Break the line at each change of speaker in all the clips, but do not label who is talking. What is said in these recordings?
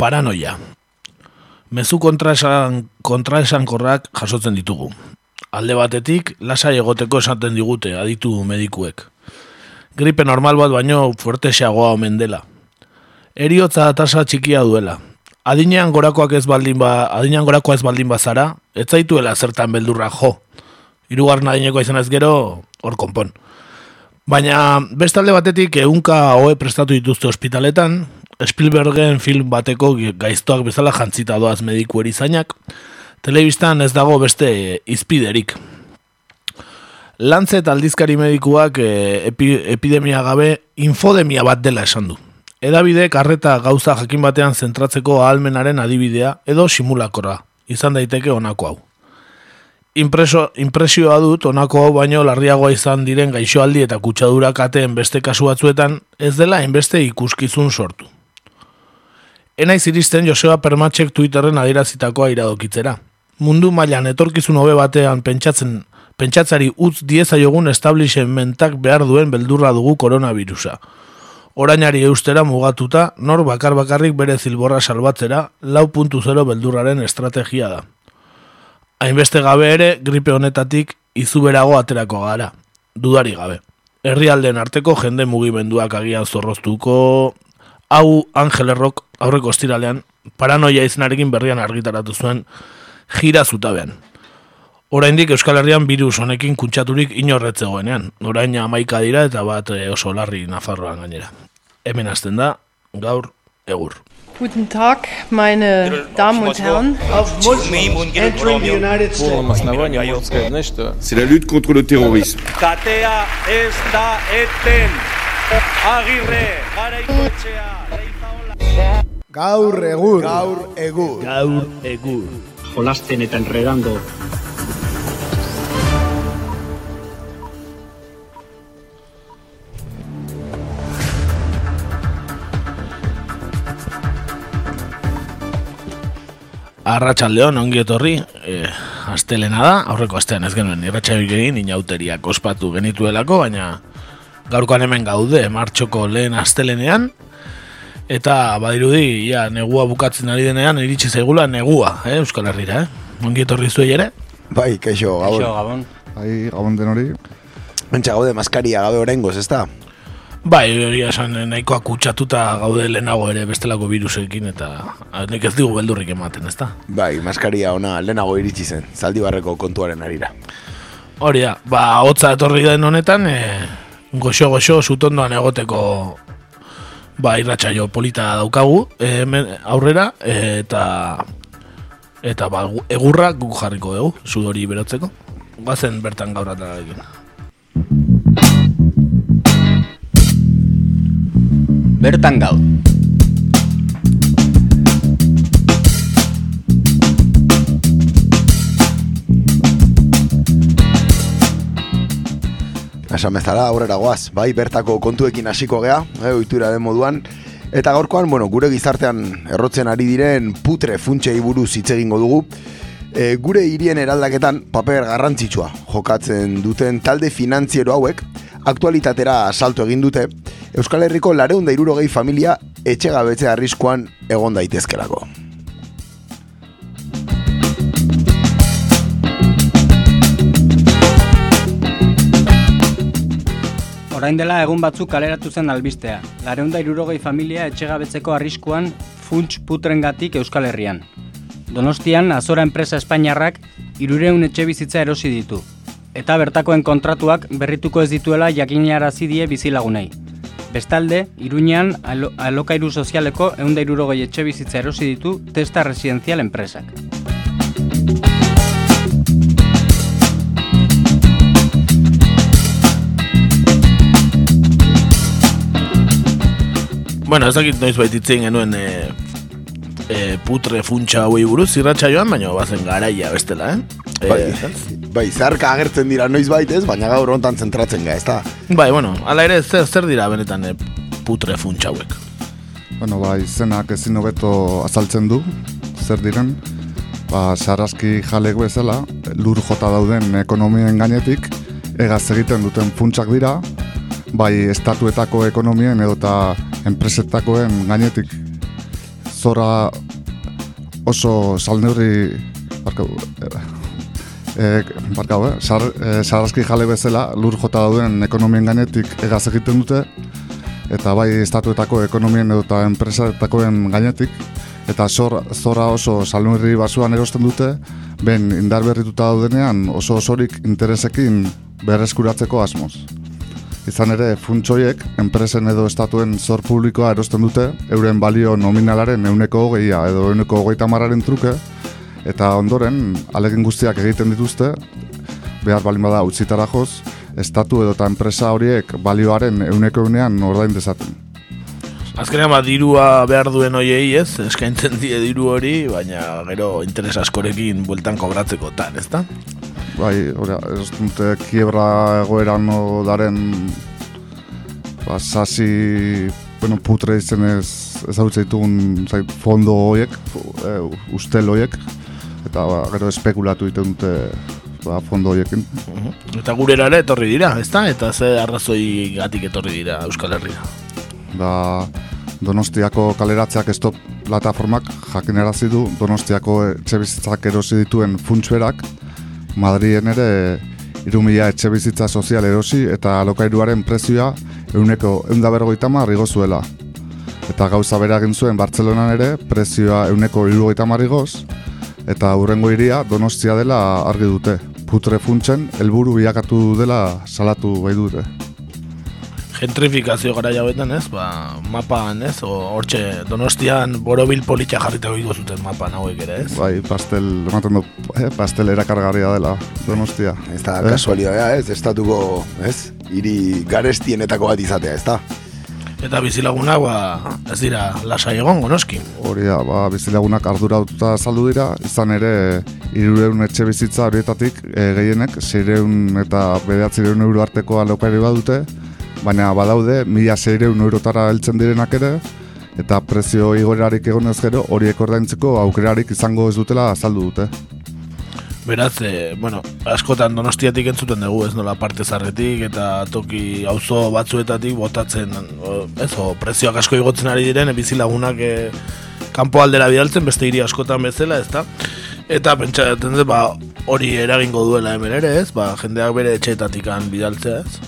Paranoia. Mezu kontraesan, kontraesankorrak jasotzen ditugu. Alde batetik, lasai egoteko esaten digute, aditu medikuek. Gripe normal bat baino fuertexeagoa omen dela. Eriotza tasa txikia duela. Adinean gorakoak ez baldin ba, adinean gorakoa ez baldin bazara, ez zaituela zertan beldurra jo. Hirugarren adinekoa izan ez gero, hor konpon. Baina bestalde batetik ehunka hoe prestatu dituzte ospitaletan, Spielbergen film bateko gaiztoak bezala jantzita doaz mediku erizainak, telebistan ez dago beste izpiderik. Lancet aldizkari medikuak e, epi, epidemia gabe infodemia bat dela esan du. Edabide karreta gauza jakin batean zentratzeko ahalmenaren adibidea edo simulakora, izan daiteke honako hau. Impreso, impresioa dut honako hau baino larriagoa izan diren gaixoaldi eta kutsadura kateen beste kasu batzuetan ez dela hainbeste ikuskizun sortu. Enaiz iristen Joseba Permatxek Twitterren adierazitakoa iradokitzera. Mundu mailan etorkizun hobe batean pentsatzen pentsatzari utz diezaiogun establishmentak behar duen beldurra dugu koronavirusa. Orainari eustera mugatuta, nor bakar bakarrik bere zilborra salbatzera, lau puntu zero beldurraren estrategia da. Hainbeste gabe ere, gripe honetatik izuberago aterako gara, dudari gabe. Herrialden arteko jende mugimenduak agian zorroztuko, hau Angel Errok aurreko estiralean, paranoia izenarekin berrian argitaratu zuen, jira zutabean. Oraindik Euskal Herrian virus honekin kuntsaturik inorretzegoenean. Orain amaika dira eta bat eh, oso larri Nafarroan gainera. Hemen hasten da, gaur, egur.
Guten Tag, meine Damen und Herren.
Muslims entering the United States.
C'est la lutte contre le terrorisme.
Katea ez da eten. Agirre, garaikoetxea, leizaola.
Gaur egur. Gaur egur.
Gaur, egur.
jolasten eta enredando
Arratxaldeon, ongi etorri, e, astelena da, aurreko astean ez genuen irratxaioik egin, inauteriak ospatu genituelako, baina gaurkoan hemen gaude, martxoko lehen astelenean, eta badirudi, ja, negua bukatzen ari denean, iritsi zaigula negua, eh, Euskal Herrira, eh? Ongi etorri zuei ere?
Bai, kaixo, gabon.
Gabon.
Bai, gabon den hori.
Mentxa gaude maskaria gabe orengoz, ez da?
Bai, egia esan nahikoa kutsatuta gaude lehenago ere bestelako virusekin eta ah, nik ez digu beldurrik ematen, ezta?
Bai, maskaria ona lehenago iritsi zen, zaldi barreko kontuaren arira.
Hori da, ba, hotza etorri den honetan, e, goxo-goxo zutondoan egoteko ba, irratsaio polita daukagu hemen aurrera, eta eta ba, gu- egurra guk jarriko dugu, zu hori berotzeko. Guazen bertan gaur atararekin.
Bertan gau.
Esan bezala, aurrera goaz, bai, bertako kontuekin hasiko gea, eh, ohitura den moduan. Eta gaurkoan, bueno, gure gizartean errotzen ari diren putre funtsei buruz hitz egingo dugu. E, gure hirien eraldaketan paper garrantzitsua jokatzen duten talde finantziero hauek aktualitatera asalto egin dute Euskal Herriko lareun da irurogei familia etxegabetze arriskuan egon daitezkelako.
Orain dela egun batzuk kaleratu zen albistea. Lareunda irurogei familia etxegabetzeko arriskuan funts putrengatik Euskal Herrian. Donostian, Azora enpresa Espainiarrak irureun etxe bizitza erosi ditu. Eta bertakoen kontratuak berrituko ez dituela jakinarazi die bizilagunei. Bestalde, Iruñean alo alokairu sozialeko eunda irurogei etxe bizitza erosi ditu testa residenzial enpresak.
Bueno, ez dakit noiz baititzen genuen e, e, putre funtsa hauei buruz irratsaioan, baina bazen garaia bestela, eh?
Bai,
Eh,
bai, zarka agertzen dira noiz baitez, baina gaur hontan zentratzen ga, ez da?
bai, bueno, ala ere zer, zer dira benetan e, putre funtsa hauek.
Bueno, ba, izenak ezin hobeto azaltzen du, zer diren. Ba, sarraski jalek bezala, lur jota dauden ekonomien gainetik, egaz egiten duten funtsak dira, bai estatuetako ekonomien edota enpresetakoen gainetik zora oso salneurri barkau, e, barkau, eh? Sar, e, sarazki jale bezala lur jota dauden ekonomien gainetik egaz egiten dute eta bai estatuetako ekonomien edo eta enpresatakoen gainetik eta zor, zora oso salneurri basuan erosten dute ben indar berrituta daudenean oso osorik interesekin berreskuratzeko asmoz. Izan ere, funtsoiek, enpresen edo estatuen zor publikoa erosten dute, euren balio nominalaren euneko hogeia edo euneko hogeita marraren truke, eta ondoren, alegin guztiak egiten dituzte, behar balin bada utzitara joz, estatu edo eta enpresa horiek balioaren euneko eunean ordain dezaten.
Azkenean bat dirua behar duen hoiei ez, eskaintzen die diru hori, baina gero interes askorekin bueltan kobratzeko tan, ez da?
Bai, ora, ez dute kiebra egoeran daren ba, sasi bueno, putre izan ez ez hau zaitugun zait, fondo horiek e, ustel horiek eta ba, gero espekulatu egiten dute ba, fondo horiekin
eta gure ere etorri dira, ez da? eta ze arrazoi gatik etorri dira Euskal Herria?
Da Donostiako kaleratzeak estop plataformak jakinerazi du. Donostiako etxe erosi dituen funtsberak Madrien ere irumila etxe bizitza sozial erosi eta alokairuaren prezioa euneko eundabergoita marrigo zuela. Eta gauza bera egin zuen Bartzelonan ere prezioa euneko irugoita marrigoz eta hurrengo iria donostia dela argi dute. Putre funtzen helburu bilakatu dela salatu bai dute
gentrifikazio gara jauetan, ez? Ba, mapan, ez? Hortxe, donostian borobil politxa jarrita goiko zuten mapan hauek ere, ez?
Bai, pastel, ematen du, eh, pastel erakargarria dela, donostia.
Ez da, eh? kasualidadea, ez? Estatuko, ez? Iri garestienetako bat izatea, ez da?
Eta bizilagunak, ba, ez dira, lasai egon, gonoski.
Hori da, ba, bizilagunak ardura aututa saldu dira, izan ere, irureun etxe bizitza horietatik, e, gehienek, zeireun eta bedeatzireun euro arteko alokari badute, baina badaude mila seireun eurotara heltzen direnak ere eta prezio igorerarik egonez gero horiek ordaintzeko aukerarik izango ez dutela azaldu dute.
Beraz, e, bueno, askotan donostiatik entzuten dugu, ez nola parte zarretik eta toki auzo batzuetatik botatzen, ez, o, prezioak asko igotzen ari diren, bizilagunak e, kanpo aldera bidaltzen, beste hiri askotan bezala, ez da? Eta pentsa, ba, hori eragingo duela hemen ere, ez? Ba, jendeak bere etxeetatik bidaltzea, ez?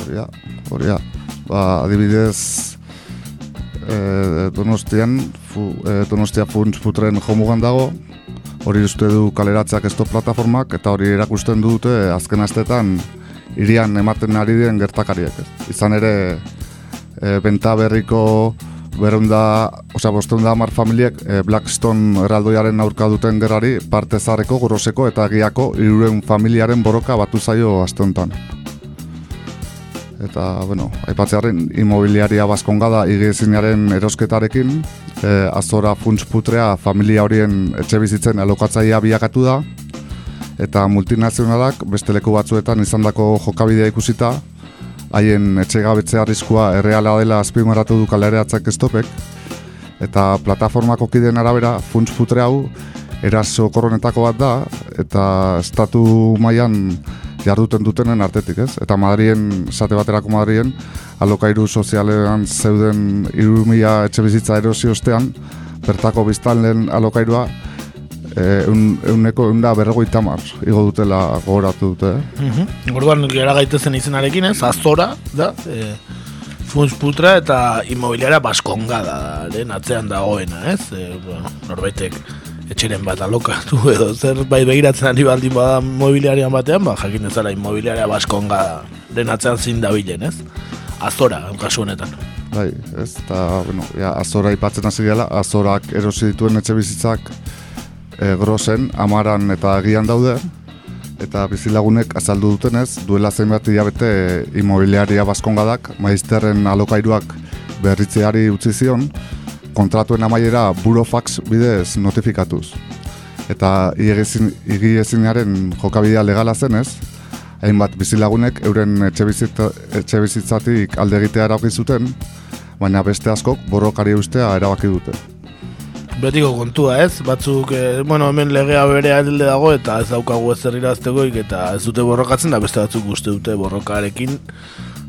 Hori hori da. Ba, adibidez, e, donostian, fu, e, donostia funts putren jomugan dago, hori uste du kaleratzeak esto plataformak, eta hori erakusten dute azken astetan irian ematen ari den gertakariek. Izan ere, e, benta berriko berunda, osea, bostunda amar familiek e, Blackstone eraldoiaren aurka duten gerari parte zareko, goroseko eta giako iruren familiaren boroka batu zaio astontan eta, bueno, aipatzearen imobiliaria baskongada igiezinaren erosketarekin, e, azora funts putrea familia horien etxe bizitzen alokatzaia biakatu da, eta multinazionalak beste leku batzuetan izandako jokabidea ikusita, haien etxe gabetze arriskua erreala dela azpimarratu du kalereatzak estopek, eta plataformako kideen arabera funts putre hau eraso koronetako bat da, eta estatu mailan jarduten dutenen artetik, ez? Eta Madrien, sate baterako Madrien, alokairu sozialean zeuden irumila etxe bizitza erosi ostean, bertako biztan lehen alokairua, e, un, euneko eunda berrego itamar, igo dutela gogoratu dute, eh?
Mm -hmm. Gara gaitezen izenarekin, ez? Azora, da, e, Funz putra eta inmobiliara baskonga da, atzean dagoena, ez? E, bueno, norbaitek etxeren bat alokatu edo zer bai begiratzen ari baldin bada mobiliarian batean, ba, jakin ezala inmobiliaria baskonga denatzean zin dabilen, ez? Azora, kasu honetan.
Bai, ez, eta, bueno, ja, azora ipatzen hasi gela, azorak erosi dituen etxe bizitzak e, grosen, amaran eta agian daude, eta bizilagunek azaldu dutenez, duela zenbat hilabete inmobiliaria baskongadak, maizterren alokairuak berritzeari utzi zion, kontratuen amaiera burofax bidez notifikatuz. Eta igi ezinaren jokabidea legala zenez, hainbat bizilagunek euren etxe, bizitzatik alde egitea erabaki zuten, baina beste askok borrokari ustea erabaki dute.
Betiko kontua ez, batzuk, e, bueno, hemen legea berea alde dago eta ez daukagu ez iraztegoik eta ez dute borrokatzen da beste batzuk uste dute borrokarekin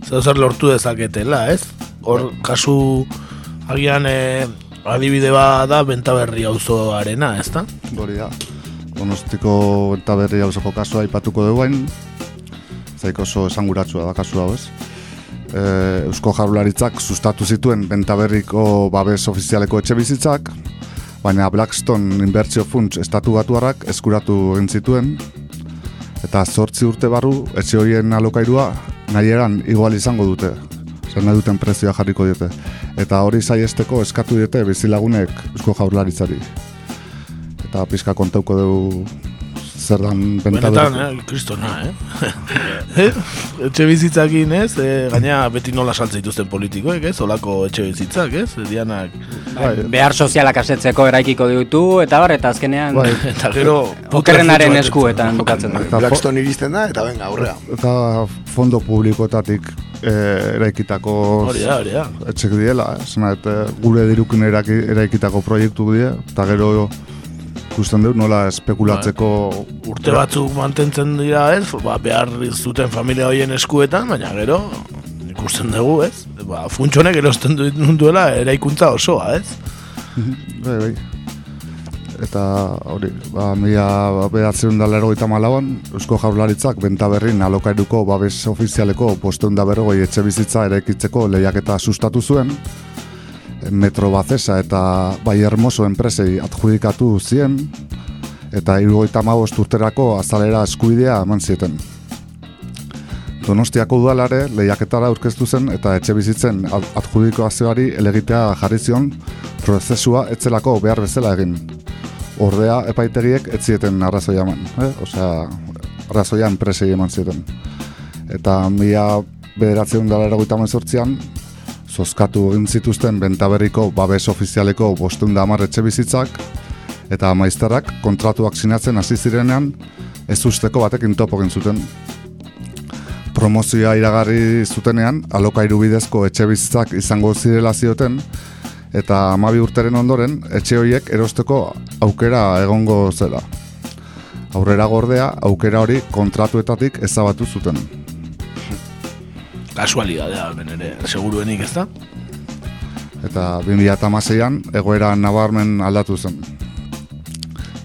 zer lortu dezaketela ez? Hor, kasu agian e, adibide bat da Bentaberri auzoarena, ez da?
Hori da. Donostiko Bentaberri auzoko kasua aipatuko dugu zaik oso esanguratsua da kasu hau ez. E, Eusko Jarularitzak sustatu zituen Bentaberriko babes ofizialeko etxe bizitzak, baina Blackstone inbertsio funts estatu batuarrak eskuratu egin zituen, eta zortzi urte barru etxe horien alokairua nahi eran igual izango dute, zer nahi duten prezioa jarriko dute. Eta hori zaiesteko eskatu dute bizilagunek Eusko Jarularitzari. Eta pizka kontauko dugu zer dan
Benetan, eh, kristona, eh? eh? etxe bizitzakin, ez? E, gaina beti nola saltza dituzten politikoek, ez? Olako etxe bizitzak, ez? Dianak...
Bai, behar sozialak asetzeko eraikiko ditu, eta bar, eta azkenean...
Bai, eta gero...
Okerrenaren eskuetan bukatzen da.
Blackstone iristen da, eta venga, aurrea.
Eta fondo publikoetatik e, eraikitako
hori da, hori da.
etxek diela, eh? gure dirukin eraikitako proiektu die, eta gero ikusten dut nola espekulatzeko
ba, urte batzuk mantentzen dira ez? Ba, behar zuten familia hoien eskuetan baina gero ikusten dugu ez? Ba, funtsonek erosten duela eraikuntza osoa ez?
Bai, bai. eta hori ba, mila behatzen da lero eta malauan Eusko Jaularitzak benta berrin alokairuko babes ofizialeko posteun da berrogoi etxe bizitza eraikitzeko lehiaketa sustatu zuen Metro Bazesa eta Bai Hermoso enpresei adjudikatu zien eta irugoita magost urterako azalera eskuidea eman zieten. Donostiako udalare lehiaketara aurkeztu zen eta etxe bizitzen adjudiko azeari elegitea jarri zion prozesua etzelako behar bezala egin. Ordea epaitegiek etzieten arrazoia eman, eh? osea, arrazoia enpresei eman zieten. Eta mila bederatzen dara eragoita mazortzian, zozkatu egin zituzten bentaberriko babes ofizialeko bostun da etxe bizitzak, eta maiztarak kontratuak sinatzen hasi zirenean ez usteko batekin topo zuten. Promozioa iragarri zutenean, alokairu bidezko etxe bizitzak izango zirela zioten, eta amabi urteren ondoren, etxe horiek erosteko aukera egongo zela. Aurrera gordea, aukera hori kontratuetatik ezabatu zuten
kasualidadea ben ere seguruenik ez da
eta 2016an egoera nabarmen aldatu zen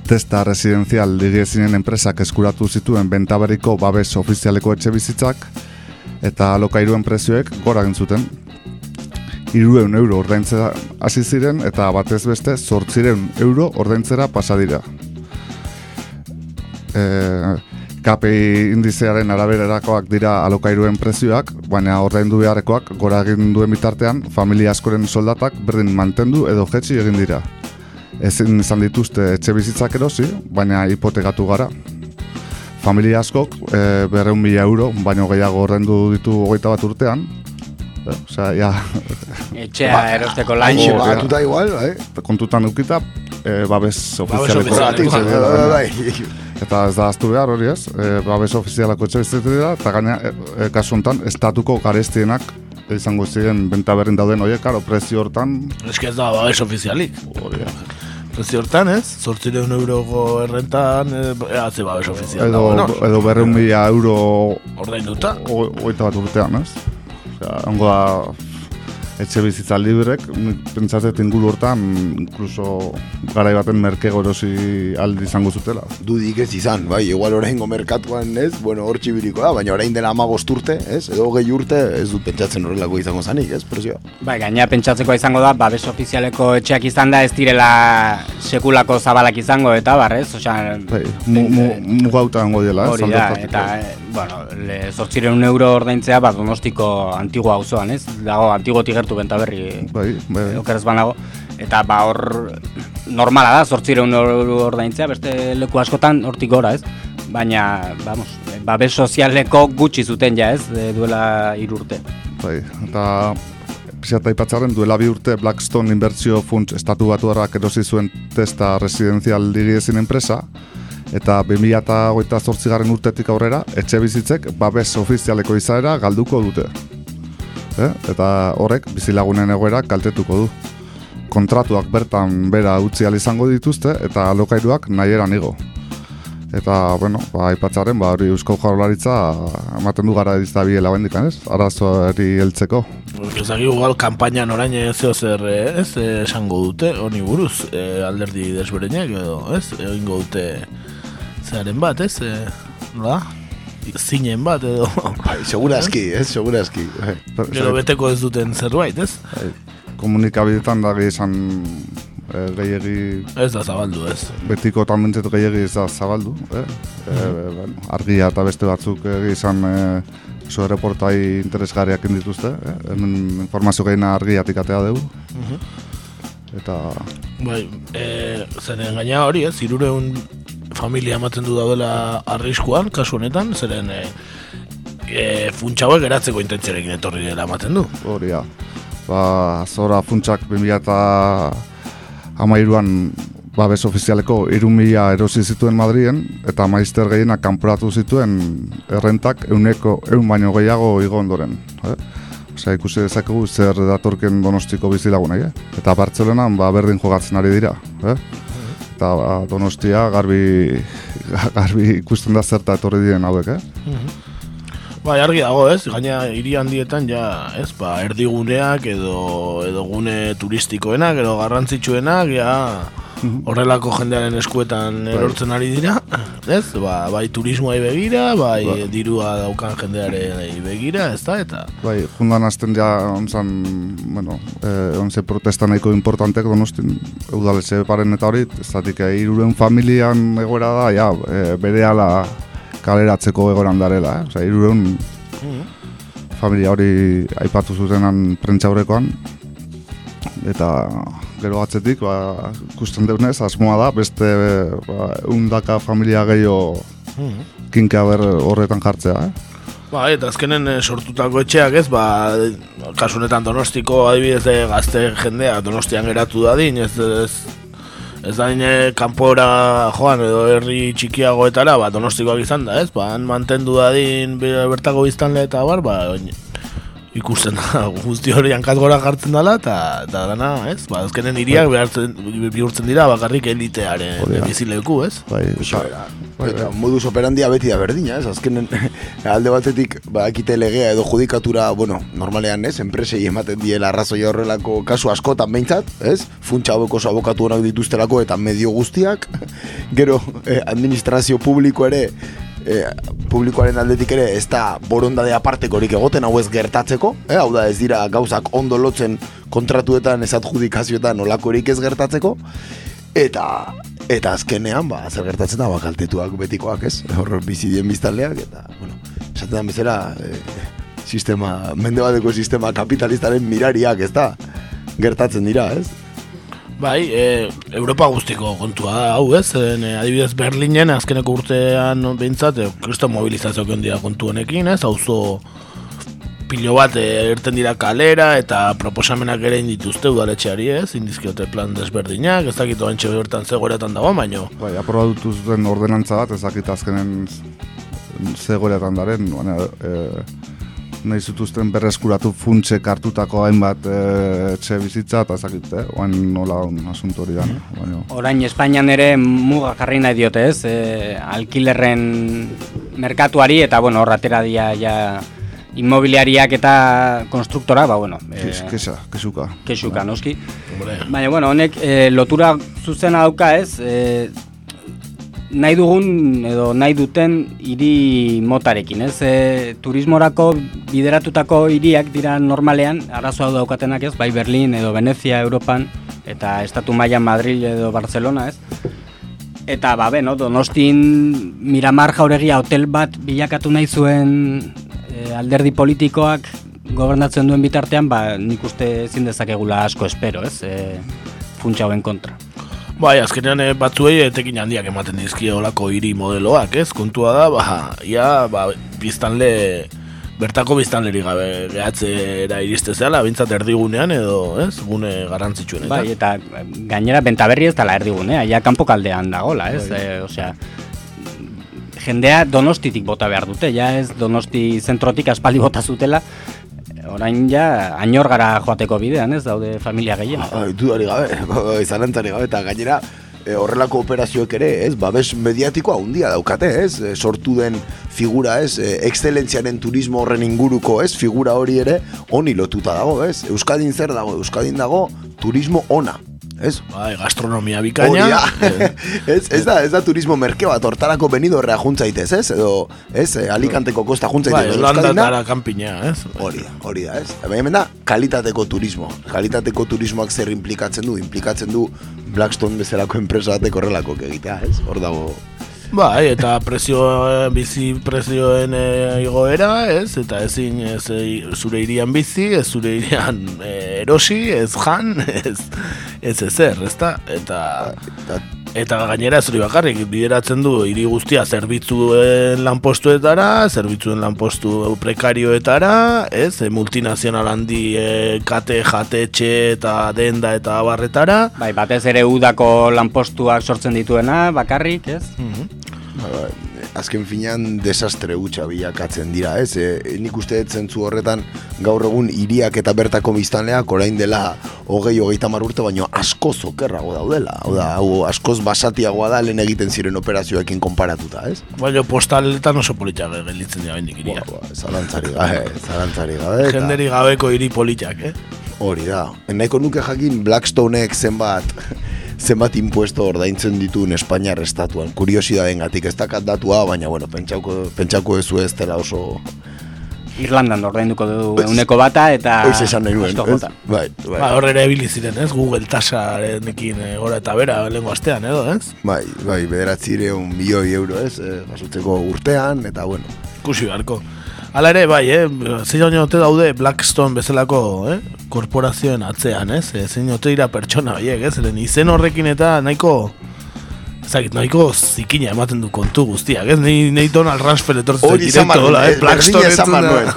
Testa residenzial digiezinen enpresak eskuratu zituen bentaberiko babes ofizialeko etxe bizitzak eta alokairuen prezioek gora zuten. Irueun euro ordaintzera hasi ziren eta batez beste zortzireun euro ordaintzera pasadira. E, KPI indizearen arabererakoak dira alokairuen prezioak, baina ordaindu beharrekoak gora egin duen bitartean, familia askoren soldatak berdin mantendu edo jetxi egin dira. Ezin izan dituzte etxe bizitzak erosi, baina hipotekatu gara. Familia askok e, berreun mila euro, baino gehiago ordaindu ditu hogeita bat urtean. E, osea, ja...
Etxea ba, erosteko lain.
Batuta igual, bai.
Kontutan dukita, e, babes ofizialeko.
Babes ofizialeko.
Eta ez da aztu behar hori ez, e, babes ofizialako etxe dira, eta gaina e, e, kasu estatuko garestienak izango ziren benta berrin dauden horiek, karo, prezio hortan...
Ez ez da babes ofizialik. Prezio hortan ez, zortzireun euroko errentan, e, atze babes ofizial.
Edo, bueno, edo berreun mila euro...
Ordain duta.
Oita bat urtean ez. Osea, ongo da etxe bizitza librek, pentsatzen inguru hortan, inkluso garai baten merke gorosi aldi izango zutela.
Dudik ez izan, bai, igual oraingo merkatuan ez, bueno, hor txibiliko da, baina orain dela amagost urte, ez, edo gehi urte, ez du pentsatzen horrelako izango zanik, ez, presio.
Bai, gaina pentsatzeko izango da, babes ofizialeko etxeak izan da, ez direla sekulako zabalak izango, eta bar, ez, osea...
Bai, mugauta mu, mu, dela,
hori da, eta, e, bueno, le, zortziren euro ordaintzea, bat donostiko antigua auzoan ez, dago, antigo gertu benta berri
bai, bai, bai.
okeraz banago. Eta ba hor normala da zortzireun ordaintzea beste leku askotan hortik gora ez? Baina vamos babes sozialeko gutxi zuten ja ez? Duela irurte
bai, eta Pizata ipatzaren duela bi urte Blackstone inbertsio funts estatu batu erosi zuen testa residenzial digiezin enpresa eta 2008 zortzigarren urtetik aurrera etxe bizitzek babes ofizialeko izaera galduko dute eh? eta horrek bizilagunen egoera kaltetuko du. Kontratuak bertan bera utzi izango dituzte eta alokairuak nahi eran igo. Eta, bueno, ba, aipatzaren, ba, hori Eusko Jaurlaritza ematen du gara ez da biela bendikan, ez? Arazoari heltzeko.
Ezagi igual kampainan orain zeo zer, eh, ez, eh, esango dute, honi buruz, eh, alderdi desberenak edo, ez, egingo dute zearen bat, ez, eh, nola? Zinen bat edo.
Bai, segurazki, ez, segurazki.
Gero beteko ez duten zerbait, ez?
Bai, komunikabidetan da izan e, gehiagi...
Ez da zabaldu, ez.
Betiko eta mentzet gehiagi ez da zabaldu, eh? E, bueno, argia eta beste batzuk izan e, zo reportai interesgarriak indituzte, eh? hemen informazio gehiena argiatik atea dugu. Eta...
Bai, e, zeren gaina hori, ez, irureun familia ematen du daudela arriskuan, kasu honetan, zeren e, e, funtsa geratzeko intentziarekin etorri dela ematen du.
Hori, ja. Ba, zora funtsak 2000 eta amairuan babes ofizialeko irumila erosi zituen Madrien, eta maizter gehienak kanporatu zituen errentak euneko eun baino gehiago igo ondoren. Eh? Osea, ikusi dezakegu zer datorken donostiko bizilagunei, eh? Eta Bartzelonan ba, berdin jogatzen ari dira. Eh? Eta ba, donostia garbi, garbi ikusten da zerta etorri diren hauek, eh?
Bai, argi dago, ez? Gaina hiri handietan ja, ez? Ba, erdiguneak edo edo gune turistikoenak edo garrantzitsuenak ja horrelako jendearen eskuetan bai. erortzen ari dira, ez? Ba, bai turismoa begira, bai ba. dirua daukan jendearen begira, ez da, eta...
Bai, jundan azten ja, onzan, bueno, eh, onze protesta nahiko importantek donostin, eudaletxe paren eta hori, ez datik, eh, iruren familian egoera da, ja, eh, bere ala kaleratzeko egoran darela, eh? Osa, irureun familia hori aipatu zutenan prentxaurekoan, eta gero atzetik, ba, ikusten deunez, asmoa da, beste ba, undaka familia gehiago kinka ber horretan jartzea, eh?
Ba, eta azkenen eh, sortutako etxeak ez, ba, kasunetan donostiko adibidez eh, gazte jendea donostian geratu da din, ez, ez ez da nire kanpora joan edo herri txikiagoetara, ba, donostikoak izan da, ez? Ba, mantendu da din bertako biztanle eta bar, ba, ikusten da, guzti hori hankaz gora jartzen dela, eta da dana, ez? Ba, azkenen iriak bai. bihurtzen dira, bakarrik elitearen bizileku, ez?
Bai, bai, eta modus operandia beti da berdina, ez? Azkenen alde batetik, ba, ekite legea edo judikatura, bueno, normalean, ez? Enpresei ematen diela arrazoi horrelako kasu askotan behintzat, ez? Funtsa haueko abokatu honak dituztelako eta medio guztiak, gero eh, administrazio publiko ere e, publikoaren aldetik ere ez da borondade apartekorik egoten hau ez gertatzeko, e, hau da ez dira gauzak ondo lotzen kontratuetan ez adjudikazioetan olakorik ez gertatzeko, eta eta azkenean, ba, zer gertatzen da, bakaltetuak betikoak ez, hor bizidien biztaldeak, eta, bueno, esaten bezala, e, sistema, mende bateko sistema kapitalistaren mirariak ez da, gertatzen dira, ez?
Bai, e, Europa guztiko kontua da, hau ez, e, adibidez Berlinen azkeneko urtean behintzat, e, kristo mobilizazio dira kontu honekin, ez, hauzo pilo bat e, erten dira kalera eta proposamenak ere indituzte udaletxeari ez, indizkiote plan desberdinak, ez dakit oantxe bertan zegoeretan dago, baino.
Bai, aprobatutu zuten ordenantza bat, ez dakit azkenen zegoeretan daren, baina, e, nahi zutuzten berreskuratu funtse kartutako hainbat e, etxe bizitza eta zakit, eh? oan nola un asunto hori da.
Orain Espainian ere muga jarri nahi diote ez, e, alkilerren merkatuari eta bueno, horratera dia ja inmobiliariak eta konstruktora, ba bueno.
E, kesa, kesuka.
Kesuka, noski. Baina, bueno, honek e, lotura zuzena dauka ez, e, nahi dugun edo nahi duten hiri motarekin, ez? E, turismorako bideratutako hiriak dira normalean, arazo hau daukatenak ez, bai Berlin edo Venezia, Europan, eta Estatu Maia, Madrid edo Barcelona, ez? Eta, ba, beno, donostin Miramar jauregia hotel bat bilakatu nahi zuen e, alderdi politikoak gobernatzen duen bitartean, ba, nik uste ezin dezakegula asko espero, ez? E, funtsa kontra.
Bai, azkenean eh, batzuei etekin handiak ematen dizkie olako hiri modeloak, ez? Kontua da, ba, ia, ba, biztanle, bertako biztanleri gabe gehatzera iriste zela, bintzat erdigunean edo, ez? Gune garrantzitsuen,
eta? Bai, eta gainera bentaberri ez dela erdigunea, ja kanpo kaldean dagola, ez? Bai. E, osea, jendea donostitik bota behar dute, ja ez donosti zentrotik aspaldi bota zutela, orain ja añor gara joateko bidean, ez? Daude familia gehien.
Ah, dudari gabe, zalantzari gabe, eta gainera, e, horrelako operazioek ere, ez, babes mediatikoa handia daukate, ez, e, sortu den figura, ez, e, excelentziaren turismo horren inguruko, ez, figura hori ere, honi lotuta dago, ez, Euskadin zer dago, Euskadin dago turismo ona, ez?
Bai, gastronomia bikaina.
Hori ez, ez, da, ez da turismo merke bat, hortarako benidorrea juntzaitez, ez? Edo, ez, eh, alikanteko kosta
Bai,
juntzaitez.
Holanda kanpina, ez?
Hori da, hori da, ez? Hemen da, kalitateko turismo. Kalitateko turismoak zer implikatzen du? Implikatzen du Blackstone bezalako enpresa batek horrelako egitea, ez? Hor dago...
Bai, eta prezio, bizi prezioen e, igoera, ez? Eta ezin ez, e, zure irian bizi, ez zure irian e, erosi, ez jan, ez ez ezer, ezta? Eta eta gainera ez hori bakarrik bideratzen du hiri guztia zerbitzuen lanpostuetara, zerbitzuen lanpostu prekarioetara, ez? E, multinazional handi e, kate, jatetxe eta denda eta abarretara.
Bai, batez ere udako lanpostuak sortzen dituena, bakarrik, ez?
Ba, azken finean desastre hutsa bilakatzen dira, ez? E, nik uste zentzu horretan gaur egun hiriak eta bertako biztanleak orain dela hogei hogeita mar urte, baino asko zokerrago daudela. Hau da, hau askoz basatiagoa da lehen egiten ziren operazioekin konparatuta, ez?
Baina postaletan oso politak gelditzen dira bendik iria.
Ba, ba, zalantzari gabe, zalantzari gabe. eta-
Jenderi gabeko hiri politak, eh?
Hori da. Nahiko nuke jakin Blackstoneek zenbat zenbat impuesto ordaintzen dituen Espainiar estatuan. Kuriosidaden gatik ez dakat datua, baina bueno, pentsauko, pentsauko ezu ez dela oso...
Irlandan ordainduko du euneko bata eta...
Hoiz esan nahi nuen, ez? Bai, bai.
Ba, horrela ebili ziren, ez? Google tasarenekin e, gora eta bera lehenko astean, edo, ez?
Bai, bai, bederatzireun milioi euro ez, eh, jasotzeko urtean, eta bueno.
Ikusi beharko. Hala ere, bai, eh? zein oin ote daude Blackstone bezalako eh? korporazioen atzean, ez? E, zein ote dira pertsona horiek, ez? Zeren izen horrekin eta nahiko... Ezagit, nahiko zikina ematen du kontu guztiak, ez? Nei, nei Donald Rumsfeld etortzen
Hori izan
directo, hola,
eh,
eh? Blackstone entzuna.
manuen.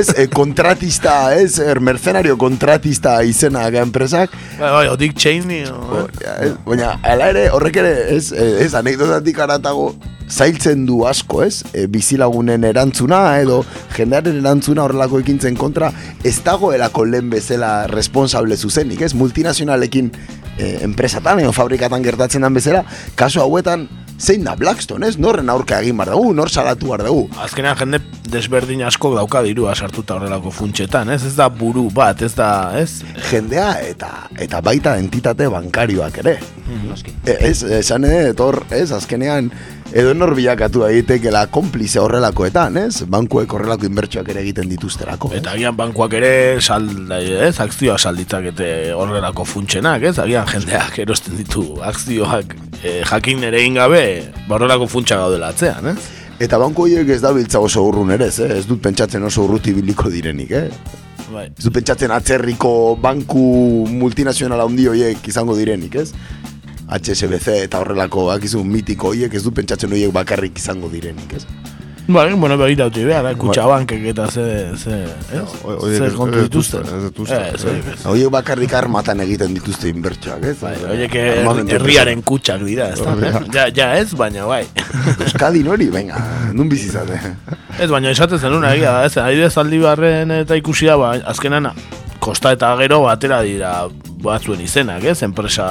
Ez, eh, kontratista, ez, er, mercenario kontratista izena ga enpresak,
Bai, bai, o Dick Cheney, o, eh?
Ja, ez, baina, ala ere, horrek ere, ez, eh, ez, anekdotatik aratago, zailtzen du asko, ez, e, bizilagunen erantzuna, edo jendearen erantzuna horrelako ekintzen kontra, ez dagoelako lehen bezala responsable zuzenik, ez, multinazionalekin e, enpresatan edo fabrikatan gertatzen den bezala, kasu hauetan, zein da Blackstone, ez, norren aurka egin bar dugu, nor salatu bar dugu,
Azkenean jende desberdin asko dauka dirua sartuta horrelako funtsetan, ez? Ez da buru bat, ez da, ez?
jendea eta eta baita entitate bankarioak ere.
Noski.
E, Ez, esan edo, etor, ez, azkenean, edo nor bilakatu daitekeela konplize horrelakoetan, ez? Bankuek horrelako inbertsioak ere egiten dituzterako.
Eta agian bankuak ere salda, ez? Akzioa salditzakete horrelako funtsenak, ez? Agian jendeak erosten ditu akzioak e, jakin ere egin gabe ba, horrelako funtsa gaudela atzean, ez?
Eta banku horiek ez dabiltza oso urrun ere, ez, eh? ez dut pentsatzen oso urruti biliko direnik, eh?
Bai.
Ez dut pentsatzen atzerriko banku multinazional handi horiek izango direnik, ez? HSBC eta horrelako akizu mitiko horiek ez dut pentsatzen horiek bakarrik izango direnik, ez?
Bai, bueno, begiratu behar, eh? kutxabankek eta ze, ze, ez? Ze kontu dituzte.
ez dituzte.
Ez. Horiek
bakarrik armatan egiten dituzte inbertsioak, ez?
Bai, horiek
Armamentu
herriaren kutxak dira, ez da?
Da.
Ja, ja ez, baina bai.
Euskadin hori, venga, nun bizizate.
Ez, baina esaten zenuna, egia da, ez, adibidez aldibarren eta ikusia, ba, azkenan, kosta eta gero batera dira batzuen izenak, ez, enpresa,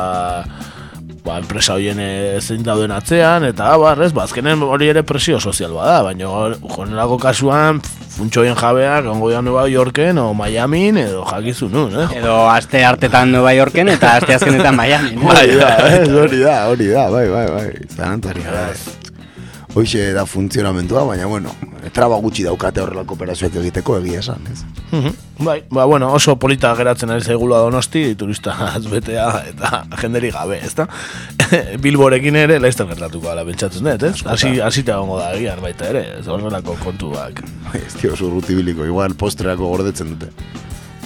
ba, enpresa horien eh, zein dauden atzean, eta abar, ez, ba, azkenen hori ere presio sozial bada, baina jonelako kasuan, funtsoien jabeak, ongo da Nueva Yorken, o Miamin, edo jakizu nun, eh?
Edo aste hartetan Nueva Yorken eta aste azkenetan Miami.
Hori da, hori da, hori da, bai, bai, bai, zalantzari da, ez. Hoixe da funtzionamentua, baina, bueno, traba gutxi daukate horrelako operazioak egiteko egia esan, ez?
Mhm. Bai, ba, bueno, oso polita geratzen ari zaigula donosti, turista azbetea eta jenderi gabe, ezta? Bilborekin ere laizten gertatuko ala pentsatzen dut, ez? Hasi, hasita gongo da egian baita ere, ez horrelako kontuak.
Ez tio, oso urrutibiliko, igual postreako gordetzen dute.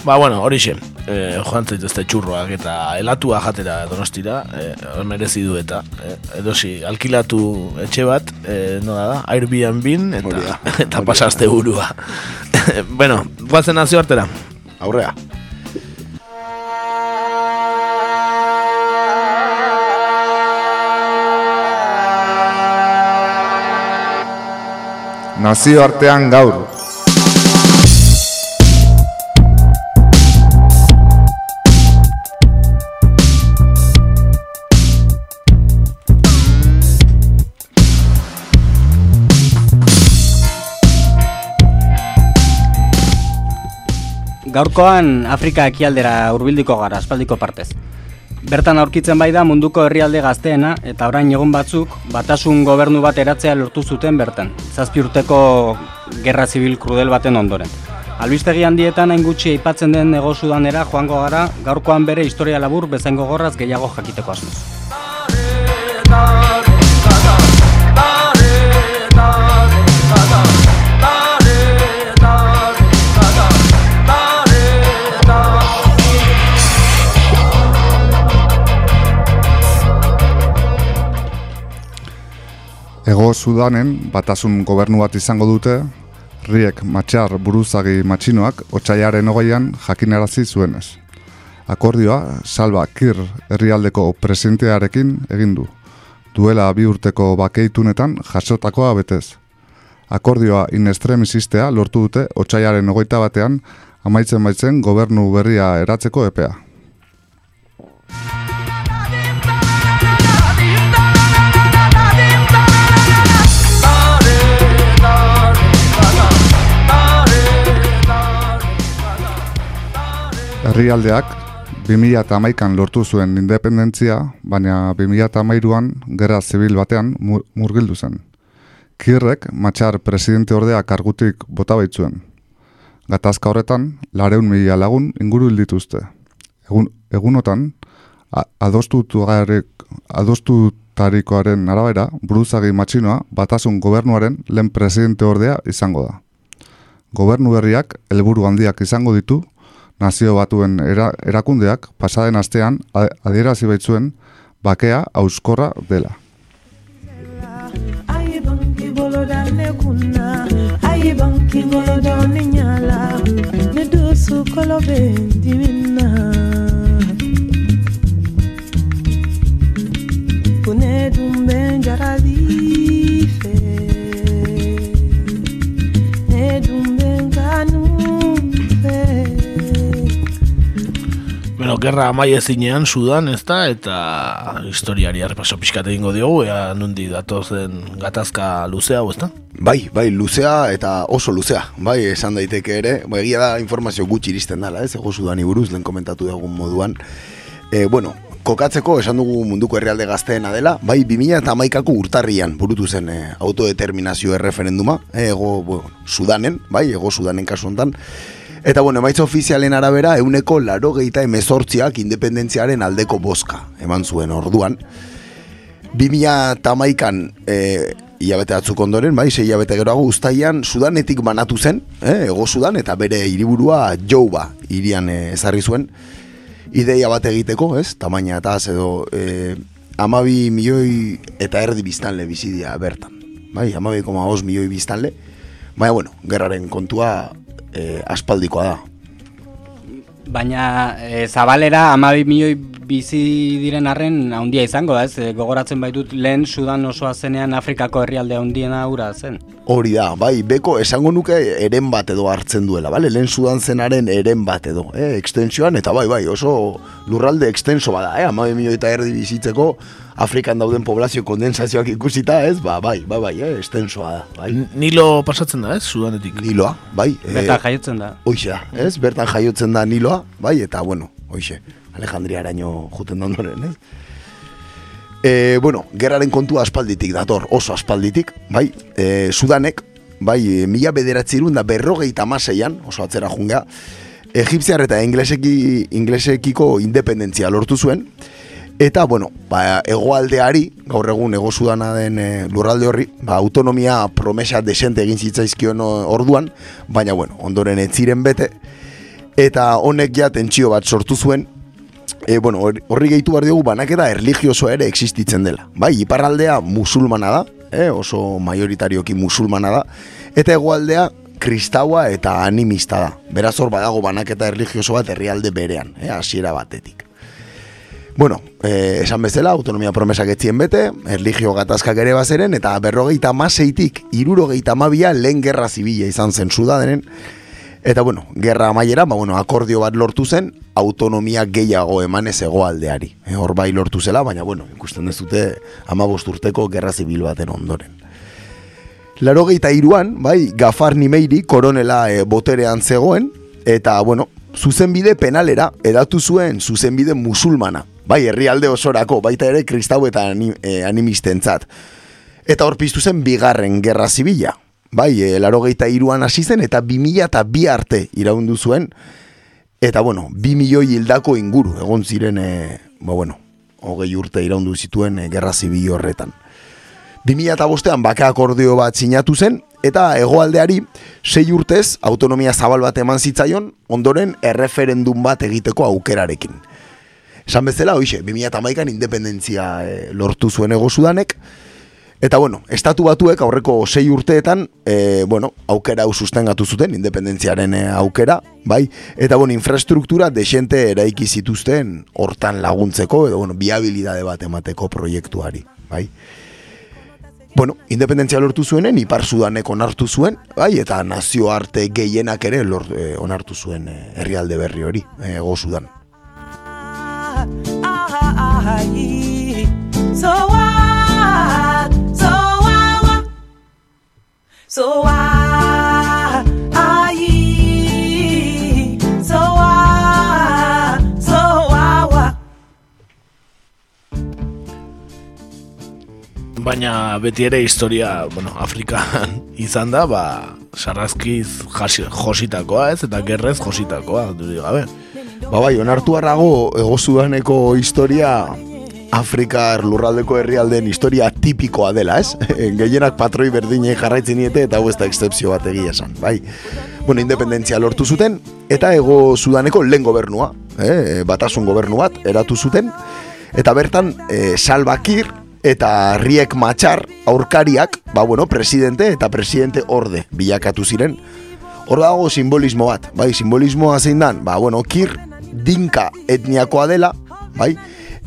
Ba, bueno, hori xe, eh, joan zaitezte txurroak eta helatua jatera donostira, eh, merezi du eta, eh, edosi, alkilatu etxe bat, eh, nola da, Airbnb eta,
da,
eta
hori
pasaste burua. bueno, guazen nazio artera.
Aurrea.
Nazioartean gaur.
Gaurkoan Afrika ekialdera hurbildiko gara, aspaldiko partez. Bertan aurkitzen bai da munduko herrialde gazteena eta orain egun batzuk batasun gobernu bat eratzea lortu zuten bertan. Zazpi urteko gerra zibil krudel baten ondoren. Albistegi handietan hain gutxi aipatzen den ego sudanera joango gara, gaurkoan bere historia labur bezain gogorraz gehiago jakiteko asmoz.
Ego Sudanen batasun gobernu bat izango dute, Riek Matxar buruzagi matxinoak otxaiaren hogeian jakinarazi zuenez. Akordioa, Salva Kir herrialdeko presidentearekin egin du. Duela bi urteko bakeitunetan jasotakoa betez. Akordioa in extremisistea lortu dute otxaiaren hogeita batean amaitzen baitzen gobernu berria eratzeko epea. Herrialdeak 2008an lortu zuen independentzia, baina 2008an gerra zibil batean murgildu zen. Kirrek matxar presidente ordea kargutik bota baitzuen. Gatazka horretan, lareun mila lagun inguru dituzte. Egun, egunotan, adostutarikoaren arabera, buruzagi matxinoa batasun gobernuaren lehen presidente ordea izango da. Gobernu berriak helburu handiak izango ditu, nazio batuen era, erakundeak pasaden astean adierazi baitzuen bakea auskorra dela.
Bueno, gerra amai ezinean sudan, ez da, eta historiari arpaso pixkat egingo diogu, ea nundi datozen gatazka luzea, ez da?
Bai, bai, luzea eta oso luzea, bai, esan daiteke ere, bai, egia da informazio gutxi iristen dela, ez, ego sudani buruz, lehen komentatu dugun moduan. E, bueno, kokatzeko esan dugu munduko herrialde gazteena dela, bai, 2000 eta maikako urtarrian burutu zen e, autodeterminazio erreferenduma, e, ego, bueno, sudanen, bai, ego sudanen kasu honetan, Eta bueno, emaitza ofizialen arabera, euneko laro gehieta emezortziak independentziaren aldeko boska eman zuen orduan. 2000 tamaikan e, hilabete atzuk ondoren, bai, sei hilabete geroago ustaian sudanetik banatu zen, eh, ego sudan, eta bere hiriburua jouba irian e, ezarri zuen. Ideia bat egiteko, ez, tamaina eta edo e, amabi milioi eta erdi biztanle bizidia bertan. Bai, amabi koma os milioi biztanle. Baina, bueno, gerraren kontua e, aspaldikoa da.
Baina e, zabalera amabi milioi bizi diren arren handia izango da, ez? E, gogoratzen baitut lehen Sudan osoa zenean Afrikako herrialde handiena aura zen.
Hori da, bai, beko esango nuke eren bat edo hartzen duela, bale? Lehen Sudan zenaren eren bat edo, eh? ekstensioan, eta bai, bai, oso lurralde ekstenso bada, eh? Amabi milioi eta erdi bizitzeko, Afrikan dauden poblazio kondensazioak ikusita, ez? Ba, bai, bai, bai, eh? estensoa da, bai.
Nilo pasatzen da, ez? Sudanetik.
Niloa, bai.
Bertan eh, jaiotzen da.
Hoxe da, ez? Bertan jaiotzen da Niloa, bai, eta, bueno, hoxe, Alejandria araño juten ondoren, ez? E, bueno, gerraren kontua aspalditik dator, oso aspalditik, bai, e, Sudanek, bai, mila bederatzerun da berrogeita maseian, oso atzera jungea, Egipziar eta ingleseki, inglesekiko independentzia lortu zuen, Eta, bueno, ba, egoaldeari, gaur egun ego sudana den e, lurralde horri, ba, autonomia promesa desente egin zitzaizkion orduan, baina, bueno, ondoren ez ziren bete, eta honek ja tentsio bat sortu zuen, e, bueno, horri gehitu behar dugu banaketa erligioso ere existitzen dela. Bai, iparraldea musulmana da, e, oso majoritarioki musulmana da, eta egoaldea kristaua eta animista da. Beraz hor badago banaketa erligioso bat herrialde berean, e, hasiera batetik. Bueno, eh, esan bezala, autonomia promesak etzien bete, erligio gatazkak ere bazeren, eta berrogeita maseitik, irurogeita mabia lehen gerra zibila izan zen sudadenen, eta bueno, gerra amaiera, ba, bueno, akordio bat lortu zen, autonomia gehiago emanez egoaldeari. E, hor bai lortu zela, baina bueno, ikusten ez dute ama urteko gerra zibil baten ondoren. Larogeita iruan, bai, Gafar Nimeiri koronela e, boterean zegoen, eta bueno, zuzenbide penalera edatu zuen zuzenbide musulmana. Bai, herrialde osorako, baita ere kristau eta anim, e, animistentzat. Eta hor piztu zen bigarren gerra zibila. Bai, e, laro gehieta iruan hasi zen eta bi mila eta bi arte iraundu zuen. Eta bueno, bi milioi hildako inguru, egon ziren, e, ba bueno, hogei urte iraundu zituen e, gerra zibil horretan. 2005ean bake akordio bat sinatu zen, eta hegoaldeari sei urtez autonomia zabal bat eman zitzaion, ondoren erreferendum bat egiteko aukerarekin. Esan bezala, hoxe, 2008an independentzia e, lortu zuen ego sudanek, eta bueno, estatu batuek aurreko sei urteetan, e, bueno, aukera hau sustengatu zuten, independentziaren e, aukera, bai, eta bueno, infrastruktura desente eraiki zituzten hortan laguntzeko, edo bueno, viabilidade bat emateko proiektuari, bai? Bueno, independentzia lortu zuenen, Ipar Sudanek onartu zuen, bai, eta nazioarte gehienak ere lort, eh, onartu zuen eh, herrialde berri hori, eh, go Sudan. So So
baina beti ere historia, bueno, Afrikan izan da, ba, sarrazkiz jositakoa ez, eta gerrez jositakoa, duri gabe.
Ba bai, onartu harrago, egozudaneko historia Afrika lurraldeko herrialdeen historia tipikoa dela, ez? Gehienak patroi berdinei jarraitzen niete eta hau ez da excepzio bat egia esan, bai? Bueno, independentzia lortu zuten, eta ego sudaneko lehen gobernua, eh? batasun gobernu bat, eratu zuten, eta bertan, eh, salbakir, eta Riek Matxar aurkariak, ba bueno, presidente eta presidente orde bilakatu ziren. Hor dago simbolismo bat, bai, simbolismoa zein dan, ba bueno, Kir dinka etniakoa dela, bai,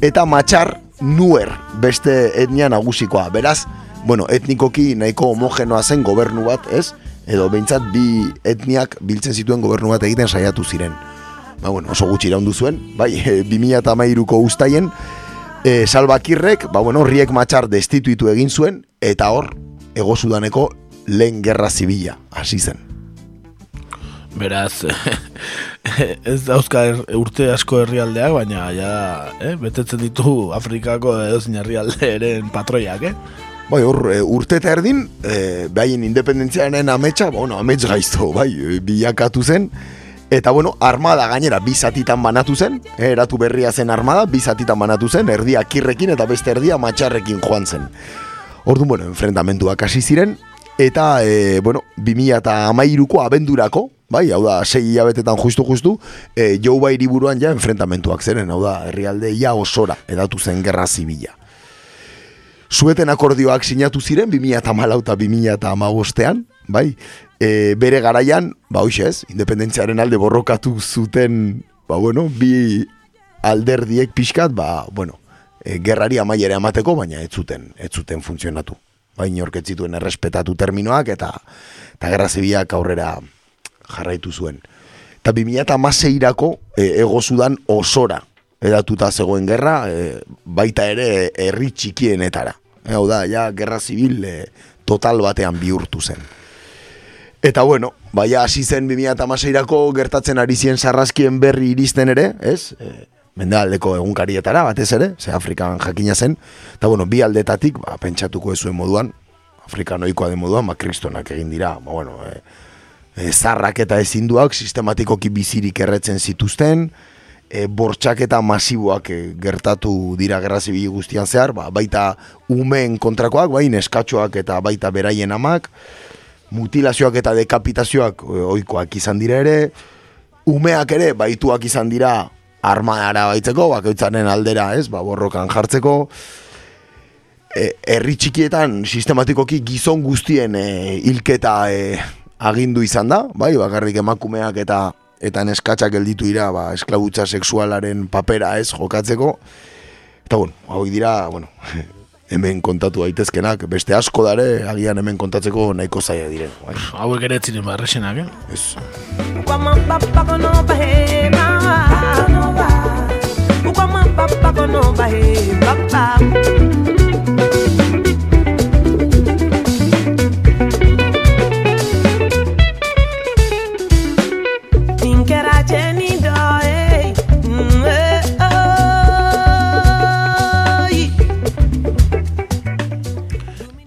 eta Matxar nuer beste etnia nagusikoa. Beraz, bueno, etnikoki nahiko homogenoa zen gobernu bat, ez? Edo behintzat bi etniak biltzen zituen gobernu bat egiten saiatu ziren. Ba, bueno, oso gutxi iraundu zuen, bai, 2008ko ustaien, e, salbakirrek, ba bueno, riek matxar destituitu egin zuen, eta hor, ego sudaneko lehen gerra zibila, hasi zen.
Beraz, ez dauzka er, urte asko herrialdeak, baina ja, eh, betetzen ditu Afrikako edo herrialde eren patroiak, eh?
Bai, hor, e, urte eta erdin, e, behaien independentziaren ametsa, bueno, amets gaizto, bai, bilakatu zen, Eta bueno, armada gainera bizatitan banatu zen, eh, eratu berria zen armada, bizatitan banatu zen, erdia kirrekin eta beste erdia matxarrekin joan zen. Orduan, bueno, enfrentamentuak hasi ziren, eta, e, bueno, 2000 eta amairuko abendurako, bai, hau da, sei hilabetetan justu-justu, e, jau bairi buruan ja enfrentamentuak zeren, hau da, herrialde ia osora, edatu zen gerra zibila. Zueten akordioak sinatu ziren, 2000 eta malauta 2000 eta amabostean, bai, e, bere garaian, ba hoxe independentziaren alde borrokatu zuten, ba bueno, bi alderdiek pixkat, ba, bueno, e, gerrari amaiere amateko, baina ez zuten, ez zuten funtzionatu. Ba, inorketzituen errespetatu terminoak, eta, eta gerra zibiak aurrera jarraitu zuen. Eta 2000 irako e, ego osora edatuta zegoen gerra, e, baita ere herri txikienetara. E, hau da, ja, gerra zibil e, total batean bihurtu zen. Eta bueno, baina hasi zen 2016ko gertatzen ari zien sarrazkien berri iristen ere, ez? E, mendaldeko egunkarietara batez ere, ze Afrikan jakina zen. Eta bueno, bi aldetatik, ba, pentsatuko ezuen moduan, Afrikanoikoa de moduan, ba, kristonak egin dira, ba, bueno, e, e, zarrak eta ezinduak sistematikoki bizirik erretzen zituzten, e, bortxak eta masiboak e, gertatu dira gerra zibili guztian zehar, ba, baita umeen kontrakoak, bain eskatxoak eta baita beraien amak, mutilazioak eta dekapitazioak ohikoak izan dira ere, umeak ere baituak izan dira armadara baitzeko, bakoitzaren aldera, ez, ba, borrokan jartzeko, e, herri txikietan sistematikoki gizon guztien e, hilketa e, agindu izan da, bai, bakarrik emakumeak eta eta neskatxak gelditu dira, ba, esklabutza sexualaren papera, ez, jokatzeko, eta bueno, hau dira, bueno, hemen kontatu daitezkenak, beste asko dare, agian hemen kontatzeko nahiko zaila diren. Bai.
Hauek ere ziren barresenak, eh? Ez.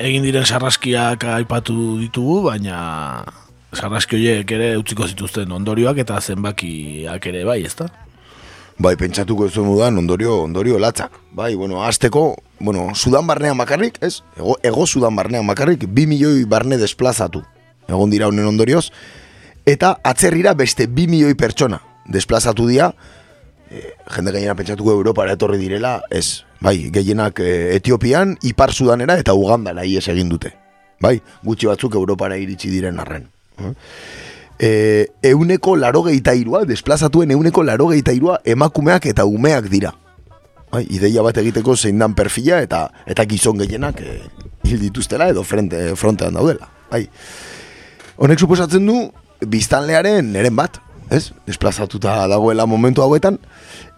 Egin diren sarraskiak aipatu ditugu, baina sarraski horiek ere utziko zituzten ondorioak eta zenbakiak ere bai, ezta?
Bai, pentsatuko ez dudan ondorio, ondorio latzak. Bai, bueno, azteko, bueno, Sudan barnean bakarrik, ez? Ego, ego Sudan barnean bakarrik, bi milioi barne desplazatu. Egon dira honen ondorioz. Eta atzerrira beste bi milioi pertsona desplazatu dira. E, jende gainera pentsatuko Europara etorri direla, ez. Bai, gehienak e, Etiopian, Ipar Sudanera eta Ugandara ies egin dute. Bai, gutxi batzuk Europara iritsi diren arren. E, euneko larogeita irua, desplazatuen euneko larogeita irua emakumeak eta umeak dira. Bai, ideia bat egiteko zein dan perfila eta eta gizon gehienak e, hil dituztela edo frente, frontean daudela. Bai. Honek suposatzen du biztanlearen eren bat, ez? Desplazatuta dagoela momentu hauetan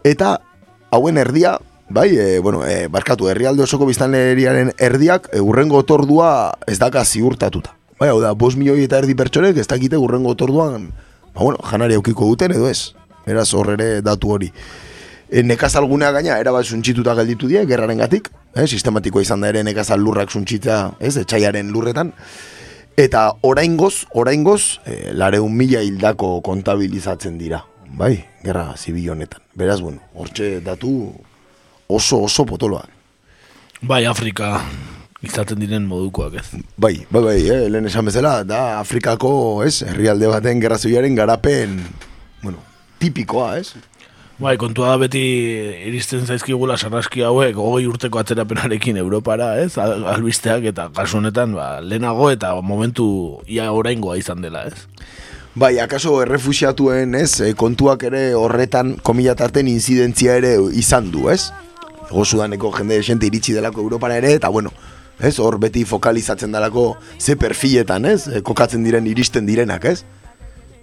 eta hauen erdia Bai, e, bueno, e, barkatu, herrialde osoko biztanleriaren erdiak e, urrengo otordua ez daka ziurtatuta. Bai, hau da, bos milioi eta erdi pertsonek ez dakite urrengo otorduan, ba, bueno, janari aukiko duten edo ez. Beraz, horrere datu hori. E, nekazal gunea gaina, erabat suntxituta gelditu die, gerraren gatik. Eh, sistematikoa izan da ere nekazal lurrak suntxitza, ez, etxaiaren lurretan. Eta oraingoz, oraingoz, e, lareun mila hildako kontabilizatzen dira. Bai, gerra zibil honetan. Beraz, bueno, hortxe datu oso oso potoloak.
Bai, Afrika izaten diren modukoak, ez?
Bai, bai, bai, eh, lehen esan bezala, da Afrikako, ez, herrialde baten gerrazoiaren garapen, bueno, tipikoa, ez?
Bai, kontua da beti iristen zaizkigula sarraski hauek hogei urteko atzerapenarekin Europara, ez? Albisteak eta kasu honetan, ba, lehenago eta momentu ia oraingoa izan dela, ez?
Bai, akaso errefusiatuen, ez, eh, kontuak ere horretan komilatarten inzidentzia ere izan du, ez? Ego sudaneko jende esente iritsi delako Europara ere, eta bueno, ez, hor beti fokalizatzen dalako ze perfiletan, ez, e, kokatzen diren iristen direnak, ez?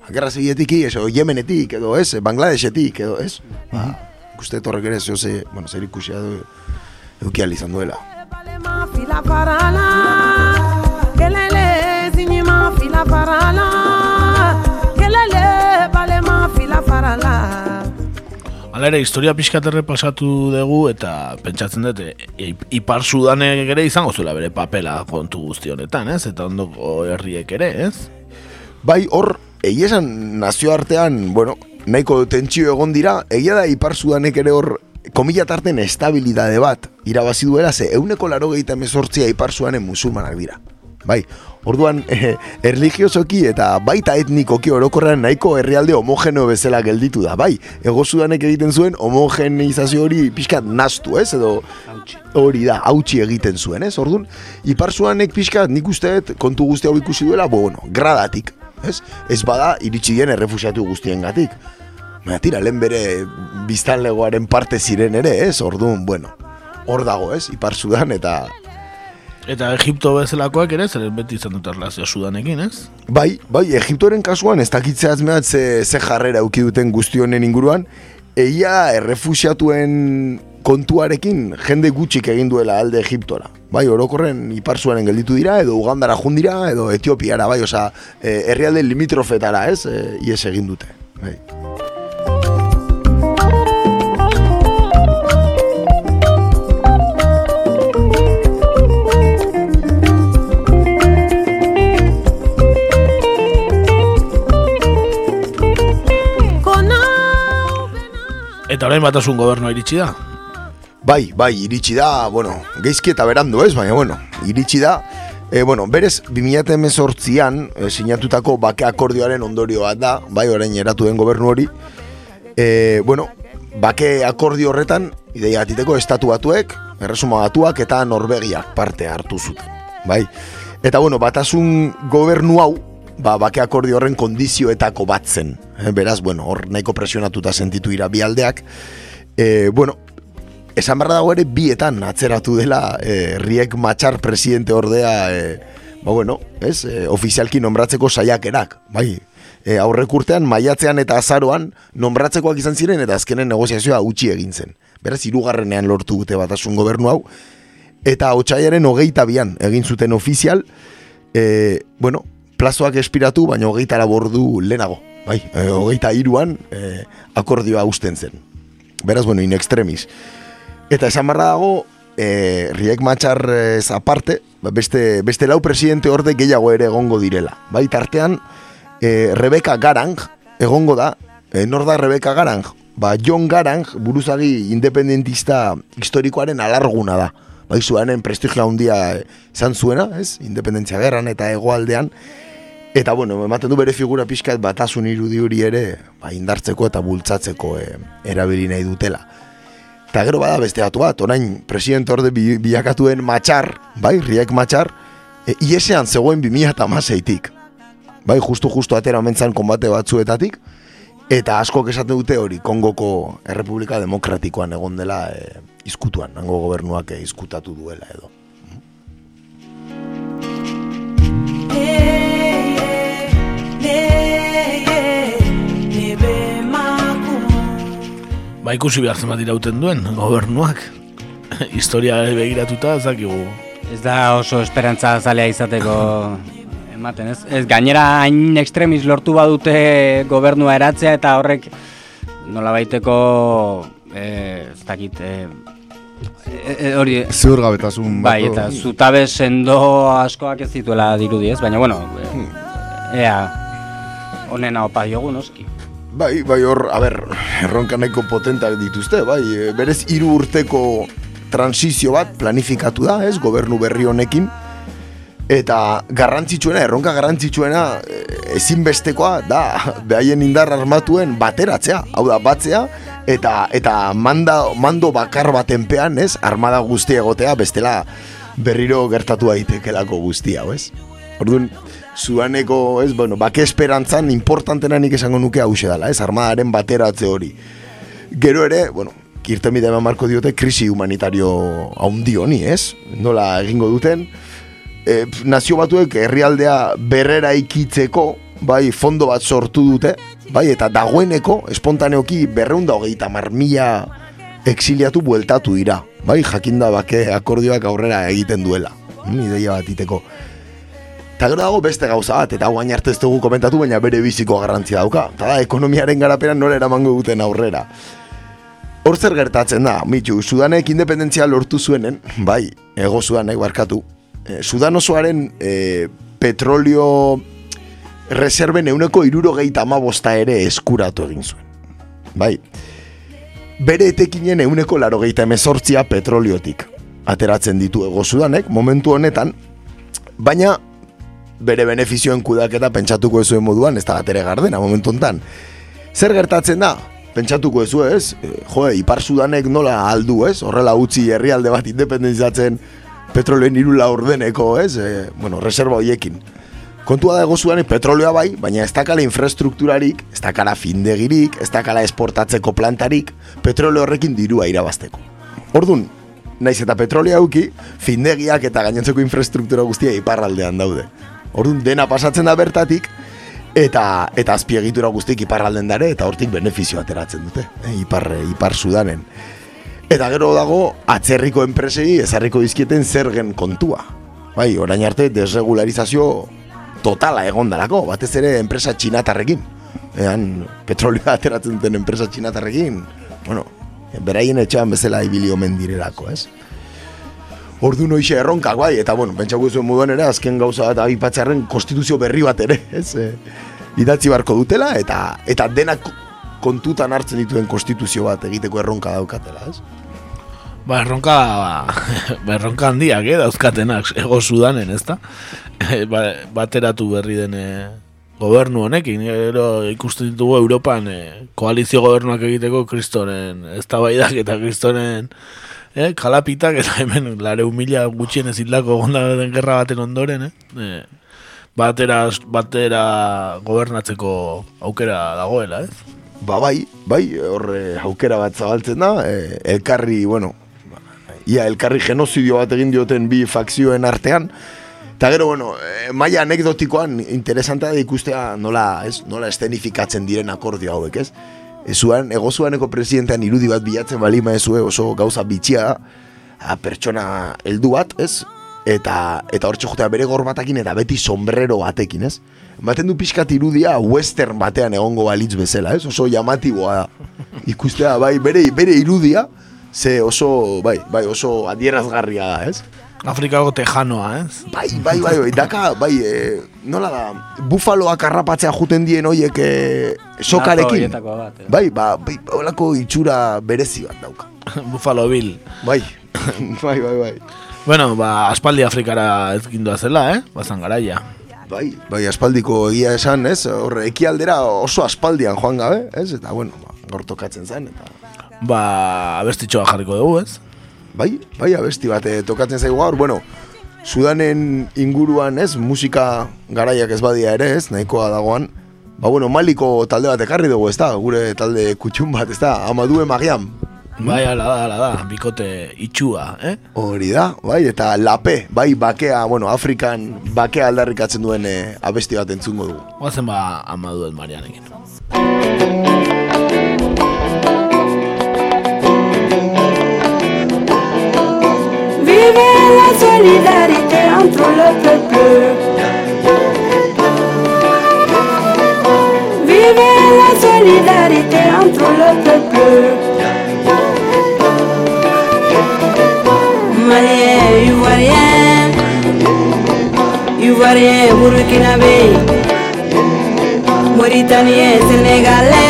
Akerra zibietik, ez, o, Yemenetik, edo, ez, Bangladesetik, edo, ez? Ba, ikuste torrek ere, zeo ze, bueno, zer ikusia du, edukial izan duela.
Kelele zinima fila farala Kelele balema fila farala
Hala ere, historia pixkaterre pasatu dugu eta pentsatzen dut, e, e, ipar sudanek ere izango zuela bere papela kontu guzti honetan, ez? Eta ondoko herriek ere, ez?
Bai, hor, egia nazioartean, bueno, nahiko tentsio egon dira, egia da ipar sudanek ere hor komila tarten estabilidade bat irabazi duela, ze euneko laro gehieta emezortzia ipar sudanen musulmanak dira. Bai, orduan eh, erligiosoki eta baita etnikoki orokorrean nahiko herrialde homogeno bezala gelditu da. Bai, ego sudanek egiten zuen homogeneizazio hori pixkat nastu, ez? Edo hori da, hautsi egiten zuen, ez? Orduan, ipar sudanek pixkat nik usteet kontu guzti hau ikusi duela, bo, bueno, gradatik, ez? Ez bada iritsi dien errefusiatu guztien gatik. Baina tira, lehen bere biztanlegoaren parte ziren ere, ez? Orduan, bueno, hor dago, ez? Ipar sudan eta
Eta Egipto bezalakoak ere, zer beti izan dut erlazio sudanekin, ez?
Bai, bai, Egiptoren kasuan ez dakitzea azmeat ze, ze jarrera auki duten guztionen inguruan, eia errefusiatuen kontuarekin jende gutxik egin duela alde Egiptora. Bai, orokorren ipar zuaren gelditu dira, edo Ugandara jundira, edo Etiopiara, bai, oza, e, herrialde limitrofetara, ez, e, ies egin dute. Bai.
Eta orain batasun gobernua iritsi da.
Bai, bai, iritsi da, bueno, geizki eta berandu ez, baina, bueno, iritsi da. E, bueno, berez, 2018an e, sinatutako bake akordioaren ondorioa da, bai, orain eratu den gobernu hori. E, bueno, bake akordio horretan, ideia atiteko estatu batuek, erresuma batuak eta Norvegiak parte hartu zuten, bai. Eta, bueno, batasun gobernu hau, ba, bake akordio horren kondizioetako bat zen. Eh, beraz, bueno, hor nahiko presionatuta sentitu ira bi aldeak. E, bueno, esan barra dago ere bietan atzeratu dela e, Riek Matxar presidente ordea, e, ba bueno, ez, e, ofizialki nombratzeko saiakerak, bai, e, aurrek urtean, maiatzean eta azaroan nombratzekoak izan ziren eta azkenen negoziazioa utxi egin zen. Beraz, irugarrenean lortu dute batasun gobernu hau, eta otxaiaren hogeita bian egin zuten ofizial, e, bueno, plazoak espiratu, baina hogeita labordu lehenago. Bai, e, hogeita iruan e, akordioa usten zen. Beraz, bueno, in extremis. Eta esan barra dago, e, Riek Matxar ez aparte, ba, beste, beste lau presidente orde gehiago ere egongo direla. Bai, tartean, e, Rebeka Garang egongo da, e, nor da Rebeka Garang? Ba, John Garang, buruzagi independentista historikoaren alarguna da. Bai, zuanen prestigio handia izan zuena, ez? Independentzia gerran eta hegoaldean. Eta, bueno, ematen du bere figura pixkat batasun irudi hori ere, ba, indartzeko eta bultzatzeko e, erabili nahi dutela. Eta gero bada beste datu bat, orain presidente orde bi, bilakatuen matxar, bai, riek matxar, e, iesean zegoen 2008-tik. Bai, justu-justu atera mentzan konbate batzuetatik, eta asko esaten dute hori, Kongoko Errepublika Demokratikoan egon dela e, izkutuan, nango gobernuak e, izkutatu duela edo.
Ba ikusi behar zen bat irauten duen, gobernuak. Historia begiratuta, ez dakigu.
Ez da oso esperantza zalea izateko ematen, ez? Ez gainera hain extremis lortu badute gobernua eratzea eta horrek nola baiteko eh, ez dakit eh, hori
Ziur gabetasun
bai, eta zutabe sendo askoak ez dituela dirudi, ez? Baina, bueno, ea honena opa diogu noski.
Bai, bai hor, a ber, erronka nahiko potentak dituzte, bai, e, berez hiru urteko transizio bat planifikatu da, ez, gobernu berri honekin, eta garrantzitsuena, erronka garrantzitsuena e, ezinbestekoa da, behaien indar armatuen bateratzea, hau da, batzea, eta eta manda, mando bakar batenpean, ez, armada guztia egotea, bestela berriro gertatu daitekelako guztia, ez? Orduan, zuaneko, ez, bueno, bake esperantzan importantena nik esango nuke hause dela, ez, armadaren bateratze hori. Gero ere, bueno, kirtemide eman marko diote krisi humanitario haundi honi, ez? Nola egingo duten, e, nazio batuek herrialdea berrera ikitzeko, bai, fondo bat sortu dute, bai, eta dagoeneko, espontaneoki, berreunda hogeita marmila exiliatu bueltatu dira, bai, jakinda bake akordioak aurrera egiten duela, hmm, ideia bat iteko. Eta gero dago beste gauza bat, eta guain arte ez dugu komentatu, baina bere biziko garrantzia dauka. Eta da, ekonomiaren garaperan nola eramango duten aurrera. Hor zer gertatzen da, mitxu, Sudanek independentzia lortu zuenen, bai, ego Sudanek barkatu, e, Sudan osoaren e, petrolio reserven euneko iruro gehieta amabosta ere eskuratu egin zuen. Bai, bere etekinen euneko laro gehieta emezortzia petroliotik ateratzen ditu ego Sudanek, momentu honetan, baina bere benefizioen kudaketa pentsatuko ezuen moduan, ez da batere gardena momentu hontan. Zer gertatzen da? Pentsatuko ezu ez? E, jo, Ipar Sudanek nola aldu ez? Horrela utzi herrialde bat independenzizatzen petroleoen irula ordeneko ez? E, bueno, reserva hoiekin. Kontua da Sudanek petroleoa bai, baina ez dakala infrastrukturarik, ez dakala findegirik, ez dakala esportatzeko plantarik, petroleo horrekin dirua irabazteko. Ordun, naiz eta petrolea uki, findegiak eta gainentzeko infrastruktura guztia iparraldean daude. Orduan dena pasatzen da bertatik eta eta azpiegitura guztik iparralden dare eta hortik benefizio ateratzen dute, e, ipar ipar Sudanen. Eta gero dago atzerriko enpresei ezarriko dizkieten zergen kontua. Bai, orain arte desregularizazio totala egondarako, batez ere enpresa txinatarrekin. Ean petrolioa ateratzen duten enpresa txinatarrekin, bueno, beraien etxean bezala ibili omen direlako, ez? Ordu noixe erronkak bai, eta bueno, pentsako zuen moduan ere, azken gauza bat abipatzaren konstituzio berri bat ere, ez? E, idatzi barko dutela, eta eta denak kontutan hartzen dituen konstituzio bat egiteko erronka daukatela, ez?
Ba, erronka, ba, erronka handiak, eh, dauzkatenak, ego sudanen, ez da? ba, bateratu berri dene gobernu honekin, gero ikusten ditugu Europan eh, koalizio gobernuak egiteko kristoren, ez da eta kristoren eh, kalapitak eta hemen lare humila gutxien ez hildako gonda gerra baten ondoren, eh? eh? batera, batera gobernatzeko aukera dagoela, ez?
Ba bai, bai, horre aukera bat zabaltzen da, eh, elkarri, bueno, ia elkarri genozidio bat egin dioten bi fakzioen artean, eta gero, bueno, e, maia anekdotikoan interesantea da ikustea nola, ez, nola estenifikatzen diren akordio hauek, ez? Ezuan, egozuaneko presidentean irudi bat bilatzen balima ezue oso gauza bitxia a, pertsona heldu bat, ez? Eta, eta hor txokotea bere gorbatakin eta beti sombrero batekin, ez? Baten du pixkat irudia western batean egongo balitz bezala, ez? Oso llamatiboa. Ikustea, bai, bere, bere irudia, ze oso, bai, bai, oso adierazgarria da, ez?
Afrikako tejanoa, ez?
Bai, bai, bai, bai, daka, bai, e, nola da, bufaloak arrapatzea juten dien hoiek e, sokarekin.
horietako bat, eh.
Bai, ba, bai, holako itxura berezi bat dauka.
Buffalo Bill.
Bai, bai, bai, bai.
Bueno, ba, aspaldi Afrikara ez gindoa zela, eh? Bazan garaia.
Bai, bai, aspaldiko egia esan, ez? Horre, ekialdera oso aspaldian joan gabe, ez? Eta, bueno, ba, gaur tokatzen zen, eta...
Ba, abestitxoa jarriko dugu, ez?
Bai, bai, abesti bat eh, tokatzen zaigu gaur, bueno, Sudanen inguruan, ez? Musika garaiak ez badia ere, ez? Nahikoa dagoan. Ba, bueno, maliko talde bat ekarri dugu, ez da? Gure talde kutxun bat, ez da? Amadue Magiam.
Bai, ala da, ala da, bikote itxua, eh?
Hori da, bai, eta lape, bai, bakea, bueno, Afrikan bakea aldarrikatzen duen eh, abesti bat entzungo dugu.
Oazen ba, amaduen marianekin.
Vive la solidarité entre le peuple. Vive la solidarité entre le peuple. Malien, Ivoirien, Ivoirien, Burkinabé, Mauritanien, Sénégalais,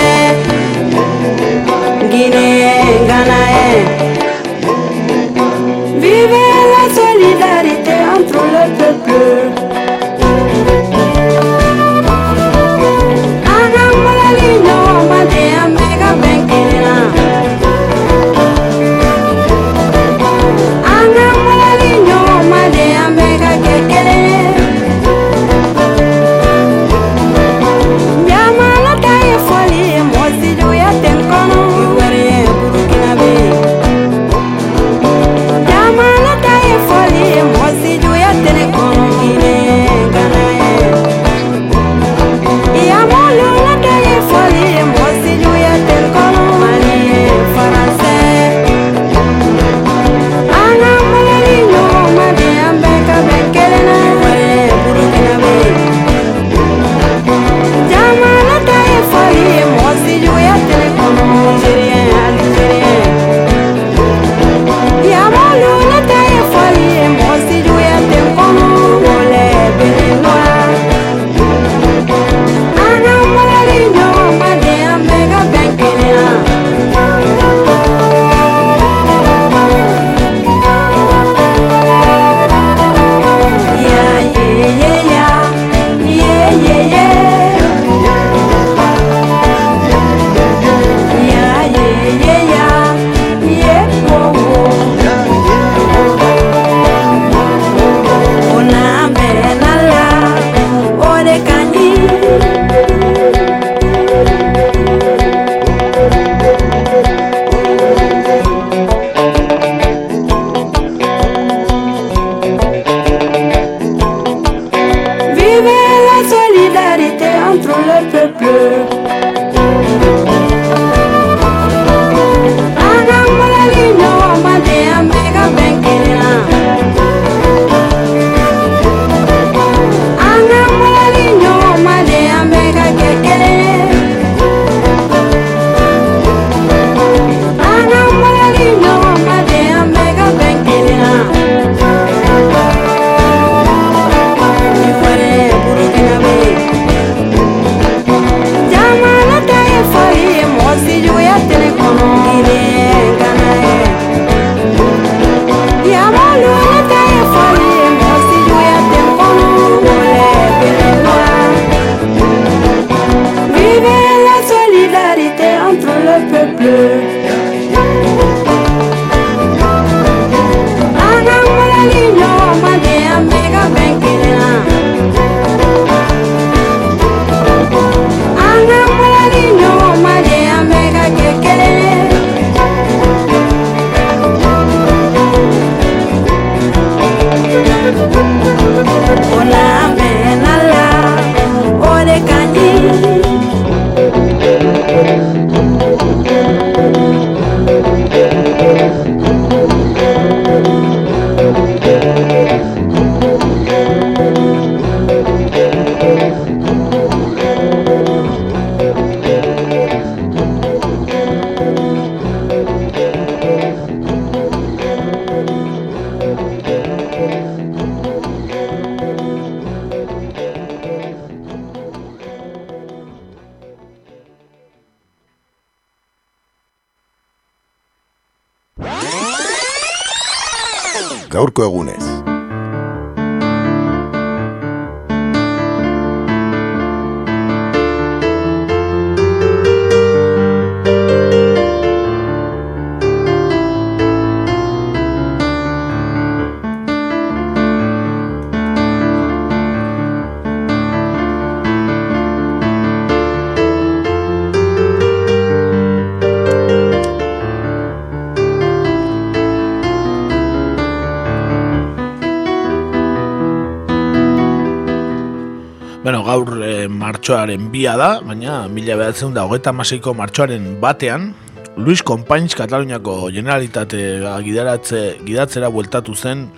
martxoaren bia da, baina mila behatzen da hogeita maseiko martxoaren batean, Luis Companys Kataluniako generalitate gidaratze, gidatzera bueltatu zen,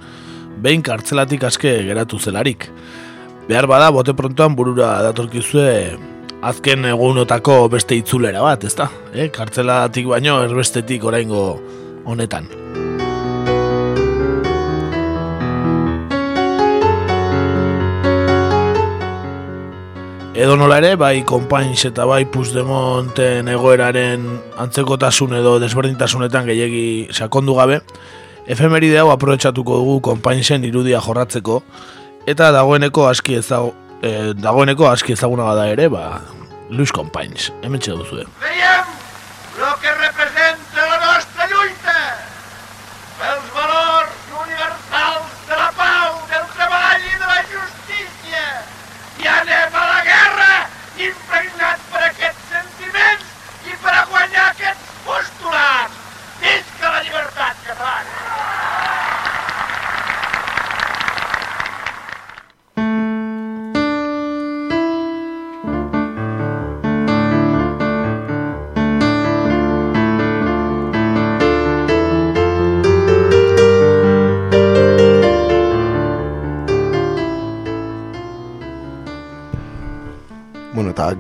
behin kartzelatik aske geratu zelarik. Behar bada, bote prontoan burura datorkizue azken egunotako beste itzulera bat, ezta? Eh? Kartzelatik baino erbestetik oraingo honetan. Edo nola ere, bai Companys eta bai Puigdemonten egoeraren antzekotasun edo desberdintasunetan gehiegi sakondu gabe, efemeride hau aprobetsatuko dugu Compagnsen irudia jorratzeko, eta dagoeneko aski ezago, eh, dagoeneko aski ezaguna bada ere, ba, Luis Companys, hemen txedu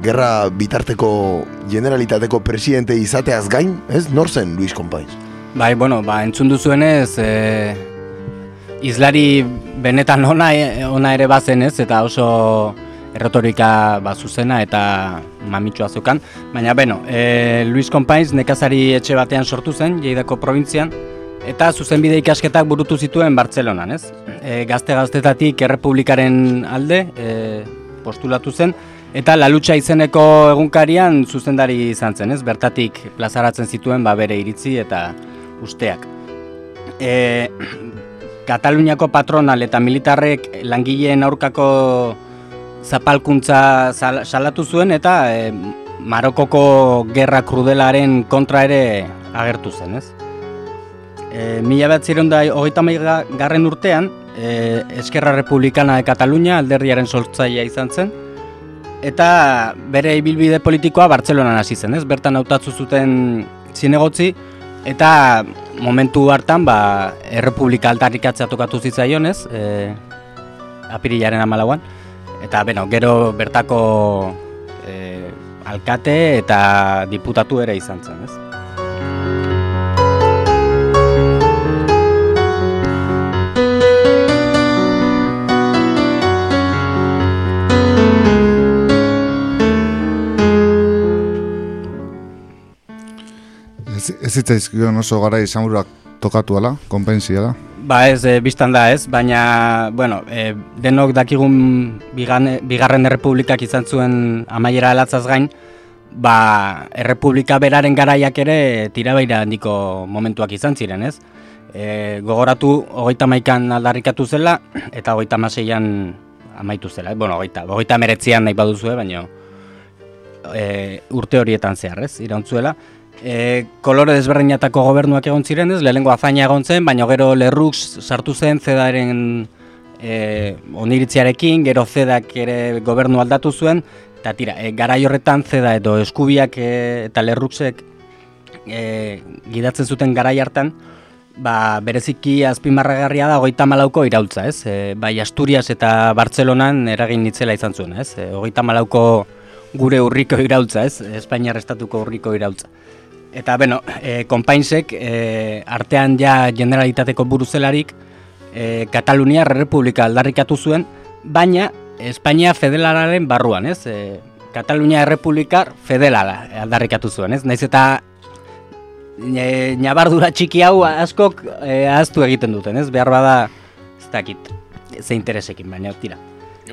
gerra bitarteko generalitateko presidente izateaz gain, ez? Nor zen Luis Companys?
Bai, bueno, ba, entzun duzuenez, e, izlari benetan ona, ona ere bazen ez, eta oso errotorika ba, zuzena eta mamitxua zeukan. Baina, beno, e, Luis Companys nekazari etxe batean sortu zen, Lleidako probintzian, eta zuzenbide ikasketak burutu zituen Bartzelonan, ez? E, gazte-gaztetatik errepublikaren alde e, postulatu zen, eta La Lucha izeneko egunkarian zuzendari izan zen, ez? Bertatik plazaratzen zituen ba, bere iritzi eta usteak. E, Kataluniako patronal eta militarrek langileen aurkako zapalkuntza sal- salatu zuen eta e, Marokoko gerra krudelaren kontra ere agertu zen, ez? E, mila bat da hogeita garren urtean, e, Eskerra Republikana de Katalunia alderdiaren sortzailea izan zen, eta bere ibilbide politikoa Bartzelonan hasi zen, ez? Bertan hautatzu zuten zinegotzi, eta momentu hartan, ba, errepublika aldarrikatzea tokatu zitzaion, ez? E, apirilaren amalauan. Eta, beno, gero bertako e, alkate eta diputatu ere izan zen, ez?
Ez, zitzaizkion oso gara izanburuak tokatu ala, konpensia da.
Ba ez, e, biztan da ez, baina, bueno, e, denok dakigun bigane, bigarren errepublikak izan zuen amaiera alatzaz gain, ba, errepublika beraren garaiak ere tirabeira handiko momentuak izan ziren, ez? E, gogoratu, hogeita maikan aldarrikatu zela, eta hogeita maseian amaitu zela, eh? bueno, hogeita, hogeita meretzian nahi baduzue, baina e, urte horietan zehar, ez, irautzuela. E, kolore desberdinatako gobernuak egon ziren ez, lehenengo azaina egon zen, baina gero lerrux sartu zen zedaren e, oniritziarekin, gero zedak ere gobernu aldatu zuen, eta tira, e, garai horretan zeda edo eskubiak e, eta lerruxek e, gidatzen zuten garai hartan, ba, bereziki azpimarragarria da hogeita malauko iraultza, ez? E, bai Asturias eta Bartzelonan eragin nitzela izan zuen, ez? E, hogeita malauko gure urriko iraultza, ez? Espainiar estatuko urriko iraultza. Eta, beno, e, konpainsek, e, artean ja generalitateko buruzelarik, e, Katalunia Republika aldarrikatu zuen, baina Espainia federalaren barruan, ez? E, Katalunia Errepublikar federala aldarrikatu zuen, ez? Naiz eta e, nabardura txiki hau askok e, ahaztu egiten duten, ez? Behar bada, ez dakit, ze interesekin, baina tira.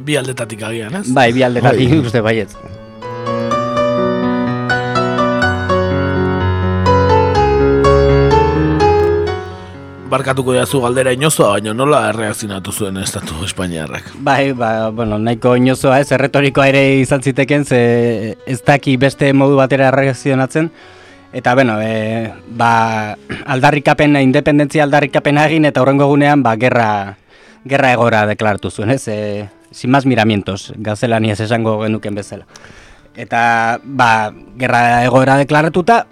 Bi aldetatik agian, ez?
Bai, bi aldetatik
Bai.
uste baietz.
Barkatuko jazu galdera inozoa, baina nola erreakzionatu zuen estatu Espainiarrak.
Bai, ba, bueno, nahiko inozoa ez, erretorikoa ere izan ziteken, ze ez daki beste modu batera reakzionatzen. Eta, bueno, e, ba, aldarrikapen, independentzia aldarrikapena egin, eta horrengo egunean, ba, gerra, gerra egora deklaratu zuen, ez? E, sin más miramientos, gaztelaniaz esango genuken bezala. Eta, ba, gerra egoera deklaratuta,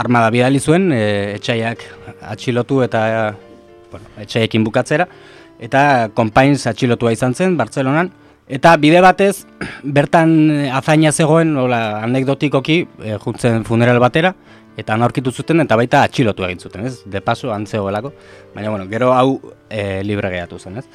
armada bidali zuen, e, etxaiak atxilotu eta, bueno, etxaiekin bukatzera, eta konpainz atxilotua izan zen, Bartzelonan, eta bide batez, bertan eh, azaina zegoen, hola, anekdotikoki, e, juntzen funeral batera, eta han aurkitu zuten, eta baita atxilotu egin zuten, ez? De paso, antzegoelako, baina, bueno, gero hau e, libre geratu zen, ez?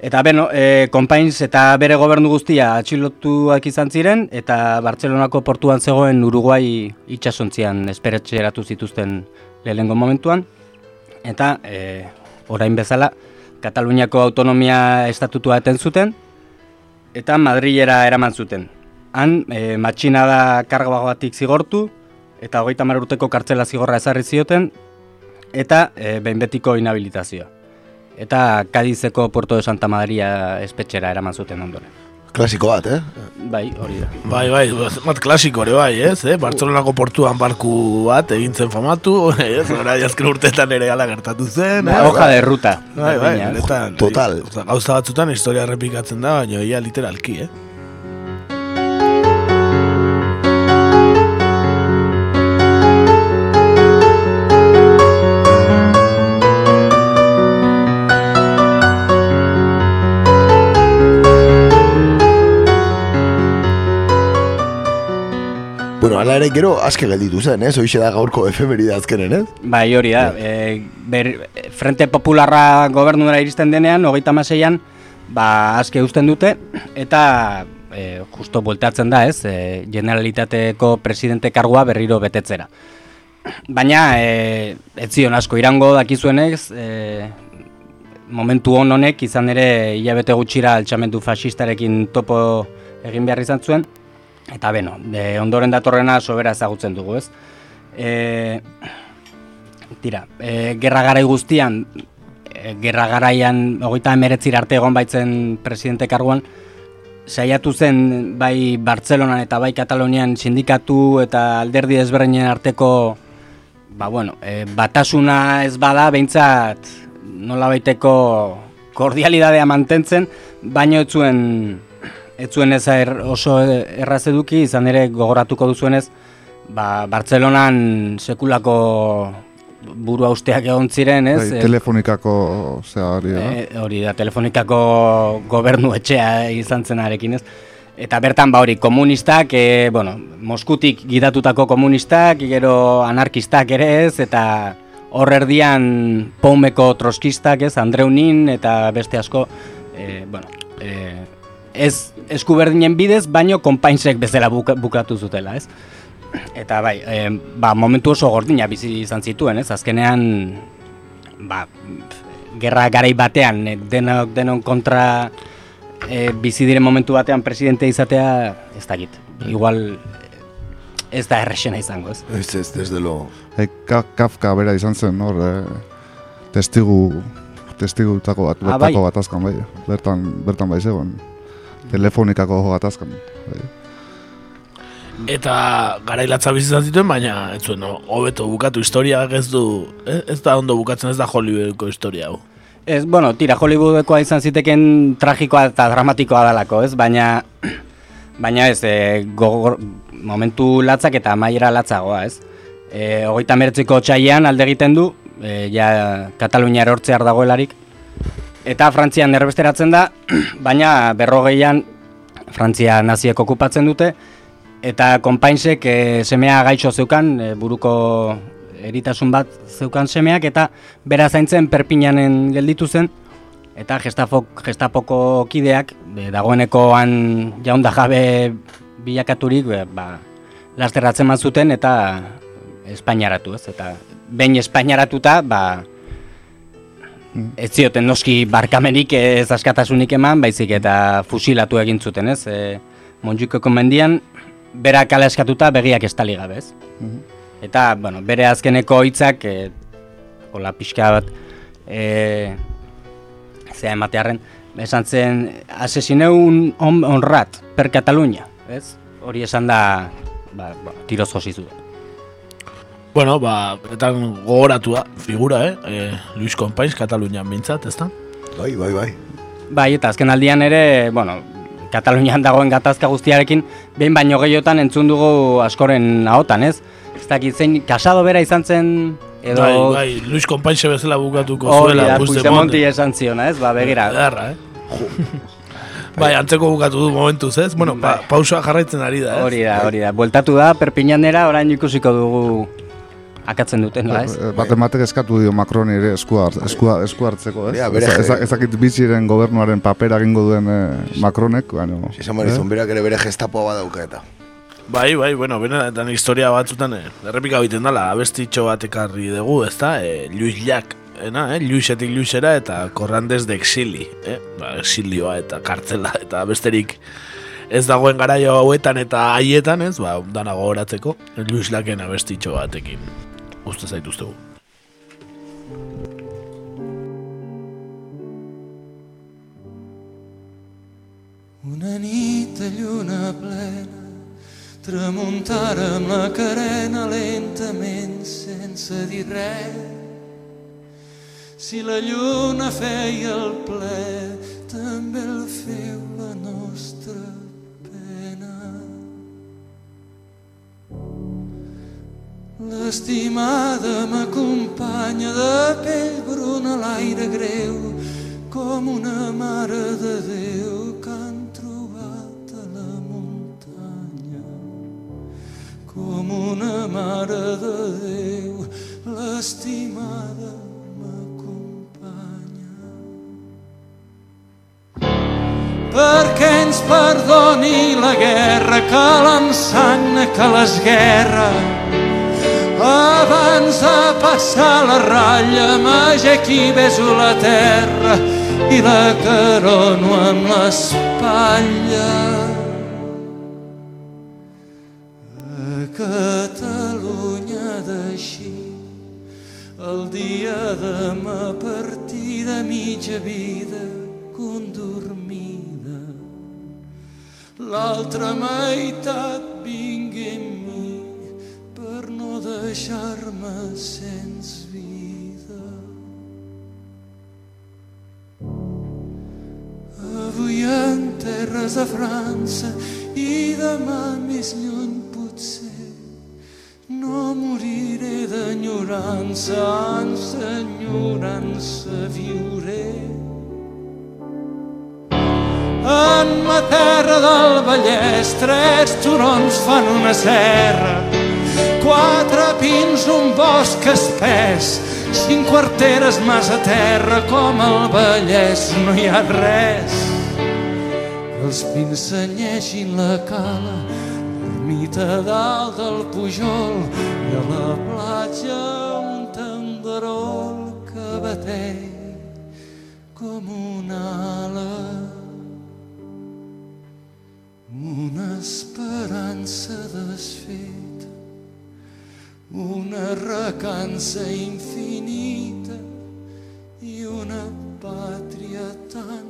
Eta beno, e, konpainz eta bere gobernu guztia atxilotuak izan ziren, eta Bartzelonako portuan zegoen Uruguai itxasontzian esperetxeratu zituzten lehenengo momentuan, eta e, orain bezala, Kataluniako autonomia estatutua eten zuten, eta Madrilera eraman zuten. Han, e, matxinada kargabatik zigortu, eta hogeita hamar urteko kartzela zigorra ezarri zioten, eta e, behin betiko inhabilitazioa. Eta Kadizeko Puerto de Santa Maria espetxera eraman zuten ondoren.
Klasiko bat, eh?
Bai, hori da.
Bai, bai, bat klasiko ere bai, ez? Eh? Bartzelonako portuan barku bat egin zen famatu, ez? Gara jazken urtetan ere gala gertatu zen.
Ba,
eh?
hoja de ruta.
Bai, bai,
Berdina, ez?
benetan.
Total.
Oza, gauza batzutan historia errepikatzen da,
ala ere gero aske gelditu zen, ez? Hoixe da gaurko efemeride azkenen, ez?
Bai, hori da. E, ber, Frente Popularra gobernura iristen denean, hogeita maseian, ba, aske uzten dute, eta e, justo bueltatzen da, ez? E, generalitateko presidente kargua berriro betetzera. Baina, e, ez zion asko irango dakizuenez, e, momentu hon honek izan ere hilabete gutxira altxamendu fascistarekin topo egin behar izan zuen, eta beno, de, ondoren datorrena sobera ezagutzen dugu, ez? E, tira, e, gerra garai guztian, e, gerra garaian hogeita emeretzir arte egon baitzen presidente karguan, saiatu zen bai Bartzelonan eta bai Katalonian sindikatu eta alderdi desberdinen arteko ba bueno, e, batasuna ez bada behintzat nola baiteko kordialidadea mantentzen, baino ez zuen ez zuen ez er, oso erraz eduki, izan ere gogoratuko duzuenez, ba, Bartzelonan sekulako buru austeak egon ziren, ez?
Bai, telefonikako, zera, hori da.
E, hori da, telefonikako gobernu etxea izan zenarekin ez. Eta bertan ba hori komunistak, e, bueno, Moskutik gidatutako komunistak, gero anarkistak ere ez, eta hor erdian Poumeko troskistak ez, Andreunin eta beste asko, e, bueno, e, ez eskuberdinen bidez, baino konpainsek bezala buka, bukatu zutela ez. Eta bai, e, ba, momentu oso gordina bizi izan zituen, ez? Azkenean, ba, gerra garai batean, e, denok denon kontra e, bizi diren momentu batean presidente izatea, ez dakit. Igual ez da errexena izango, ez?
Ez, ez, desde lo...
E, Ka- Kafka bera izan zen, hor, e, testigu, testigutako bat,
Ah,
bertako
bai.
gatazkan, bai, bertan, bertan bai zegoen. Telefonikako gatazkan, bai.
Eta garailatza bizi izan zituen, baina ez zuen, no, hobeto bukatu historia ez du, ez, ez da ondo bukatzen ez da Hollywoodeko historia hau.
Ez, bueno, tira, Hollywoodekoa izan ziteken tragikoa eta dramatikoa dalako, ez? Baina, baina ez, e, gogor, momentu latzak eta amaiera latzagoa, ez? E, hogeita meretziko txaian alde egiten du, e, ja Katalunia erortzear dagoelarik, eta Frantzian erbesteratzen da, baina berrogeian Frantzia naziek okupatzen dute, eta konpainsek e, semea gaixo zeukan, e, buruko eritasun bat zeukan semeak, eta bera zaintzen perpinanen gelditu zen, eta gestafok, gestapoko kideak, e, dagoenekoan jaunda jabe bilakaturik, e, ba, lasterratzen zuten eta Espainiaratu ez, eta behin espainaratuta, ba, ez zioten noski barkamenik ez askatasunik eman, baizik eta fusilatu egin zuten, ez? E, Montjuikoko mendian, bera kala eskatuta begiak estali gabe, ez? Eta, bueno, bere azkeneko hitzak, e, hola pixka bat, e, zea ematearen, esan zen, asesineun on, onrat per Katalunia, ez? Hori esan da, ba, ba, tiroz josizu.
Bueno, ba, eta gogoratu da, figura, eh? E, Luis Kompaiz, Katalunian bintzat, ez da?
Bai, bai, bai.
Bai, eta azken aldian ere, bueno, Katalunian dagoen gatazka guztiarekin, behin baino gehiotan entzun dugu askoren ahotan, ez? Ez dakit zein, kasado bera izan zen, edo...
Bai, bai, Luis Kompaiz bezala bukatuko
Hori
zuela,
Puigdemonti esan ziona, ez? Ba, begira.
Edarra, eh? bai, antzeko bukatu du momentuz, ez? Bueno, pa, pausua jarraitzen ari da, ez?
Hori da, hori da. Bueltatu da, Perpiñanera, orain ikusiko dugu akatzen duten, ba, ez?
Eh, Bat ematek eskatu dio Macroni ere esku, hart, esku, esku hartzeko, ez?
Ja, bere-
Ez- ez- Ezakit biziren gobernuaren papera egingo duen eh, Macronek, bueno...
Izan barizun, berak ere bere gestapoa badauka eta.
Bai, bai, bueno, benetan historia batzutan eh, errepika egiten dela, abestitxo bat ekarri dugu, ez da, eh, Luis Jack, ena, eh, Luisetik Luisera eta Corrandes de Exili, eh, ba, exilioa eta kartzela eta besterik ez dagoen garaio hauetan eta haietan, ez, ba, dana gogoratzeko, Luis Laken abestitxo batekin, uste zaituztegu.
Una nit de lluna plena tramuntara amb la carena lentament sense dir res. Si la lluna feia el ple, també el feu la nostra L'estimada m'acompanya de pell bruna l'aire greu, com una mare de Déu que han trobat a la muntanya. Com una mare de Déu, l'estimada m'acompanya. Perquè ens perdoni la guerra que l'ensagna que les guerres abans de passar la ratlla m'aixequi beso la terra i la carono amb l'espatlla. A Catalunya d'així el dia de ma partida mitja vida condormida l'altra meitat deixar-me sens vida. Avui en terres de França i demà més lluny potser no moriré d'enyorança, d'enyorança viuré. En ma terra del Vallès tres turons fan una serra quatre pins, un bosc espès, cinc quarteres massa terra, com al Vallès no hi ha res. Els pins senyeixin la cala, l'ermita dalt del Pujol i a la platja un tenderol que bateix com una ala. Una esperança desfeta una recança infinita i una pàtria tan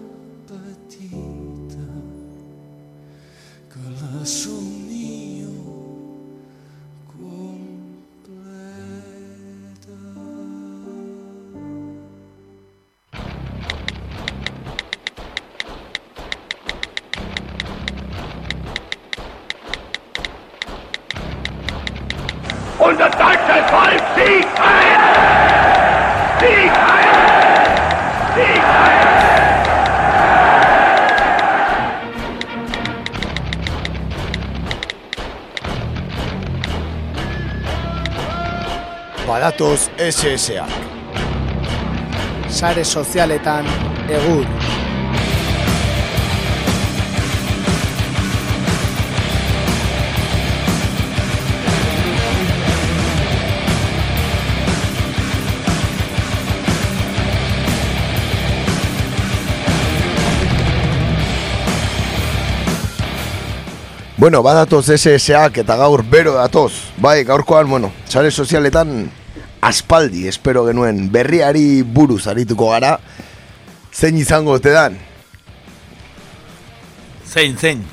petita que la somnio
Kratos SSA.
Sare sozialetan egur.
Bueno, badatoz SSA eta gaur bero datoz. Bai, gaurkoan, bueno, sare sozialetan aspaldi espero genuen berriari buruz arituko gara. Zein izango te dan?
Zein, zein.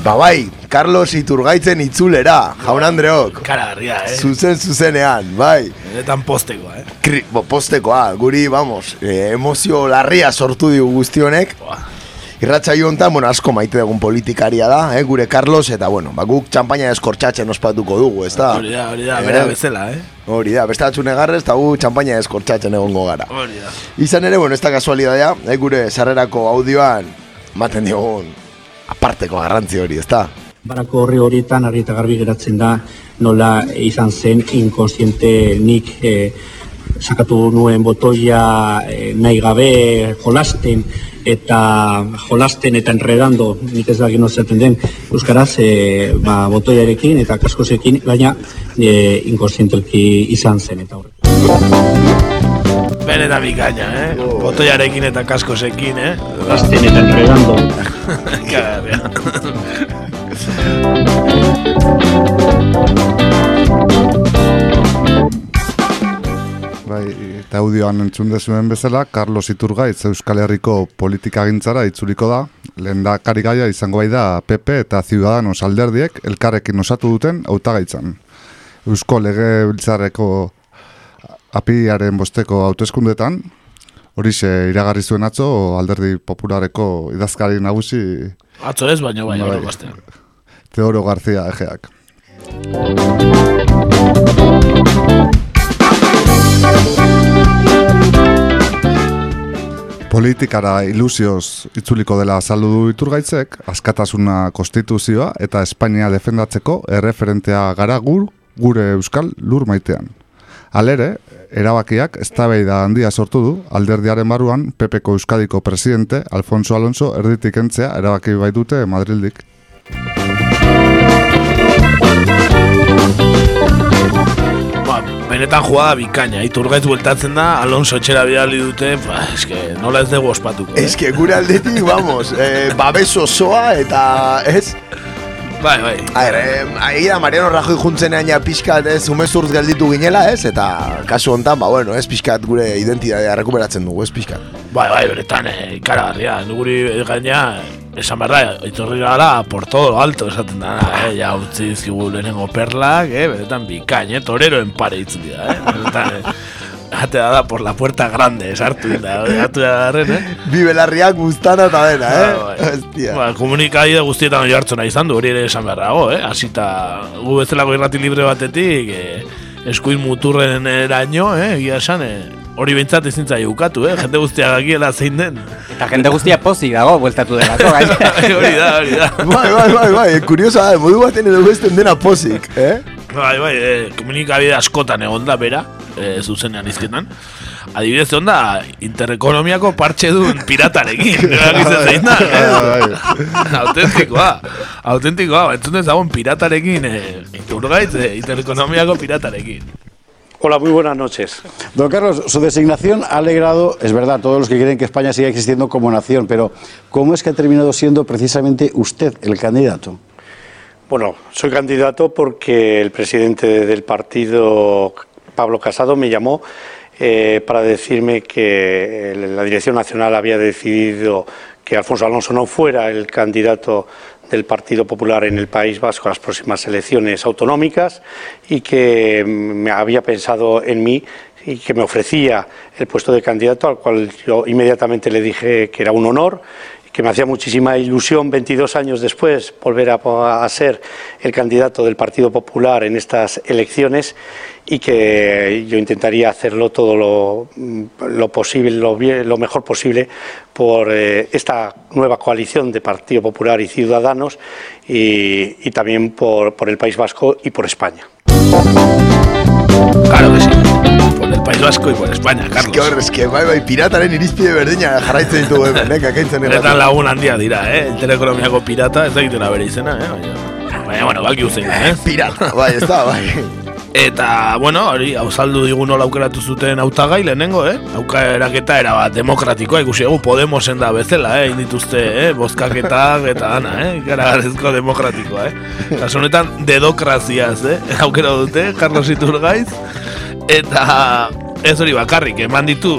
Ba bai, Carlos Iturgaitzen itzulera, jaun Andreok.
Karagarria, eh?
Zuzen zuzenean, bai.
Benetan postekoa, eh?
Kri, bo, postekoa, guri, vamos, eh, emozio larria sortu digu guztionek. Irratxa hontan, bueno, asko maite dugun politikaria da, eh, gure Carlos, eta bueno, ba, guk txampaina eskortxatzen ospatuko dugu, ez da?
Hori da, hori da, bera bezala, eh?
Hori da, beste atzune garrez, eta gu txampaina eskortxatzen egongo gara.
Hori da.
Izan ere, bueno, ez da kasualidadea, eh, gure sarrerako audioan, maten diogun, aparteko garrantzi hori, ez da?
Barako horri horietan argi eta garbi geratzen da nola izan zen inkonstiente nik eh, sakatu nuen botoia eh, nahi gabe jolasten eta jolasten eta enredando nik ez dakit nozaten den Euskaraz eh, ba, botoiarekin eta kaskosekin baina eh, inkonstientelki izan zen eta horrek.
Benetan bikaina, eh? Botoiarekin eta kaskosekin, eh?
Jolasten eta enredando.
Karagarria.
Bai, eta audioan entzun dezuen bezala, Carlos Iturgaitz Euskal Herriko politikagintzara itzuliko da. Lehendakari gaia izango bai da PP eta Ciudadanos alderdiek elkarrekin osatu duten hautagaitzan. Eusko lege biltzarreko apiaren bosteko hauteskundetan, horixe iragarri zuen atzo alderdi populareko idazkari nagusi
Atzo ez, baina bai,
Bai.
hori bastean.
Teodoro García egeak. Politikara ilusioz itzuliko dela azaldu du iturgaitzek, askatasuna konstituzioa eta Espainia defendatzeko erreferentea gara gur, gure euskal lur maitean. Alere, erabakiak eztabaida handia sortu du alderdiaren baruan PPko Euskadiko presidente Alfonso Alonso erditik entzea erabaki baitute Madrildik.
Ba, benetan jugada bikaina, iturgaitz bueltatzen da, Alonso etxera bidali dute, ba, eske, nola ez dugu ospatuko. eh?
Que gure aldetik, vamos, eh, babes osoa eta, ez?
Bai, bai.
A ber, eh, da Mariano Rajoy juntzenean ja pixkat ez umezurtz gelditu ginela, ez? Eta kasu hontan, ba, bueno, ez pixkat gure identitatea rekuperatzen dugu, ez pixkat.
Bai, bai, benetan, eh, ikaragarria, guri gaina, esan behar da, iturri gara por todo lo alto esaten da, eh, ja, utzi dizkigu lehenengo perlak, eh, benetan bikain, eh, toreroen pare itzuli da, eh, benetan, eh, Ate da por la puerta grande, sartu da, sartu da garren, eh?
Bi belarriak guztana eta dena, eh?
Ba, bai.
Hostia.
Ba, komunikabide guztietan oi hartzuna izan du, hori ere esan behar dago, eh? Hasita gu bezalako irrati libre batetik, eh, eskuin muturren eraino, eh? Egia esan, eh? Hori behintzat ezin zai ukatu, eh? Jende guztia dakiela zein den.
Eta jende guztia pozik dago, bueltatu delako, gaina.
hori da, hori da.
Bai, bai, bai, bai, kuriosa da, modu baten edo besten dena pozik, eh?
Bai, bai, eh, komunikabide askotan egon da bera, eh, zuzenean izketan. Adibidez, egon da, interekonomiako partxe duen piratarekin. Erakitzen zein da. eh? Autentikoa, autentikoa, entzun dezagun piratarekin, eh, iturgaitz, eh, interekonomiako piratarekin.
Hola, muy buenas noches.
Don Carlos, su designación ha alegrado, es verdad, a todos los que quieren que España siga existiendo como nación, pero ¿cómo es que ha terminado siendo precisamente usted el candidato?
Bueno, soy candidato porque el presidente del partido, Pablo Casado, me llamó eh, para decirme que la Dirección Nacional había decidido que Alfonso Alonso no fuera el candidato del Partido Popular en el País Vasco a las próximas elecciones autonómicas y que me había pensado en mí y que me ofrecía el puesto de candidato, al cual yo inmediatamente le dije que era un honor que me hacía muchísima ilusión 22 años después volver a, a, ser el candidato del Partido Popular en estas elecciones y que yo intentaría hacerlo todo lo, lo posible, lo, lo, mejor posible por eh, esta nueva coalición de Partido Popular y Ciudadanos y, y también por, por el País Vasco y por España.
Claro que sí. Por el País Vasco y por España, Carlos.
Es que es que bai, bai, pirataren irizpide berdina jarraitzen ditugu hemen, eh, kakaintzen
Benetan lagun handia dira, eh? Teleekonomiako pirata, ez da egiten bere izena, eh? Baina, baina bueno, balki uzein, eh?
Pirata, bai, ez da, bai.
Eta, bueno, hori, hau saldu digun nola aukeratu zuten autagai lehenengo, eh? Aukeraketa era bat demokratikoa, ikusi egu Podemosen da bezala, eh? Indituzte, eh? Bozkaketak eta ana, eh? Ikaragarrizko demokratikoa, eh? Kaso honetan, dedokraziaz, eh? Aukera dute, Carlos Iturgaiz. Eta ez hori bakarrik, eman ditu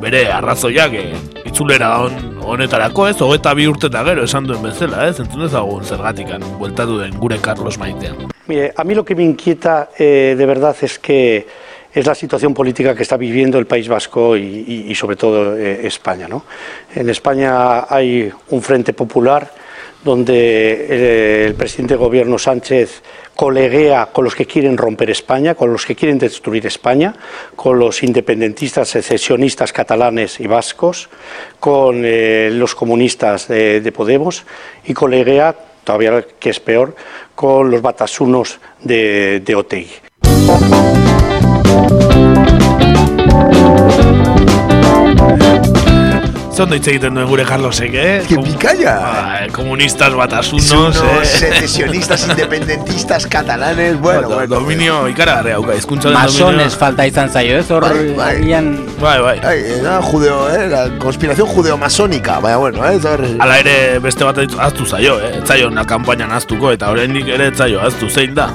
bere arrazoiak eh, itzulera on, honetarako ez, hogeta bi urte eta gero esan duen bezala, ez, entzun ezagun zergatikan, bueltatu den gure Carlos Maitean.
A mí lo que me inquieta eh, de verdad es que es la situación política que está viviendo el País Vasco y, sobre todo eh, España. ¿no? En España hay un frente popular donde eh, el presidente de gobierno Sánchez coleguea con los que quieren romper España, con los que quieren destruir España, con los independentistas secesionistas catalanes y vascos, con los comunistas de, de, Podemos y coleguea, todavía que es peor, con los batasunos de, de Otegui.
Zondo hitz egiten duen gure Carlosek, eh?
Que picalla!
Ba, komunistas batasunos,
eh?
secesionistas,
independentistas, catalanes, bueno,
bueno.
bueno.
Dominio, ikaragarria, hauka, izkuntza
Masones falta izan zaio, ez? Hor,
bai, bai.
agian...
Bai, bai.
Ai, era judeo, eh? La conspiración judeo-masónica, baina, bueno, eh? Zer...
Ala ere beste bat aztu zaio, eh? Ez zaio na kampainan aztuko, eta oraindik ere ez zaio aztu zein da.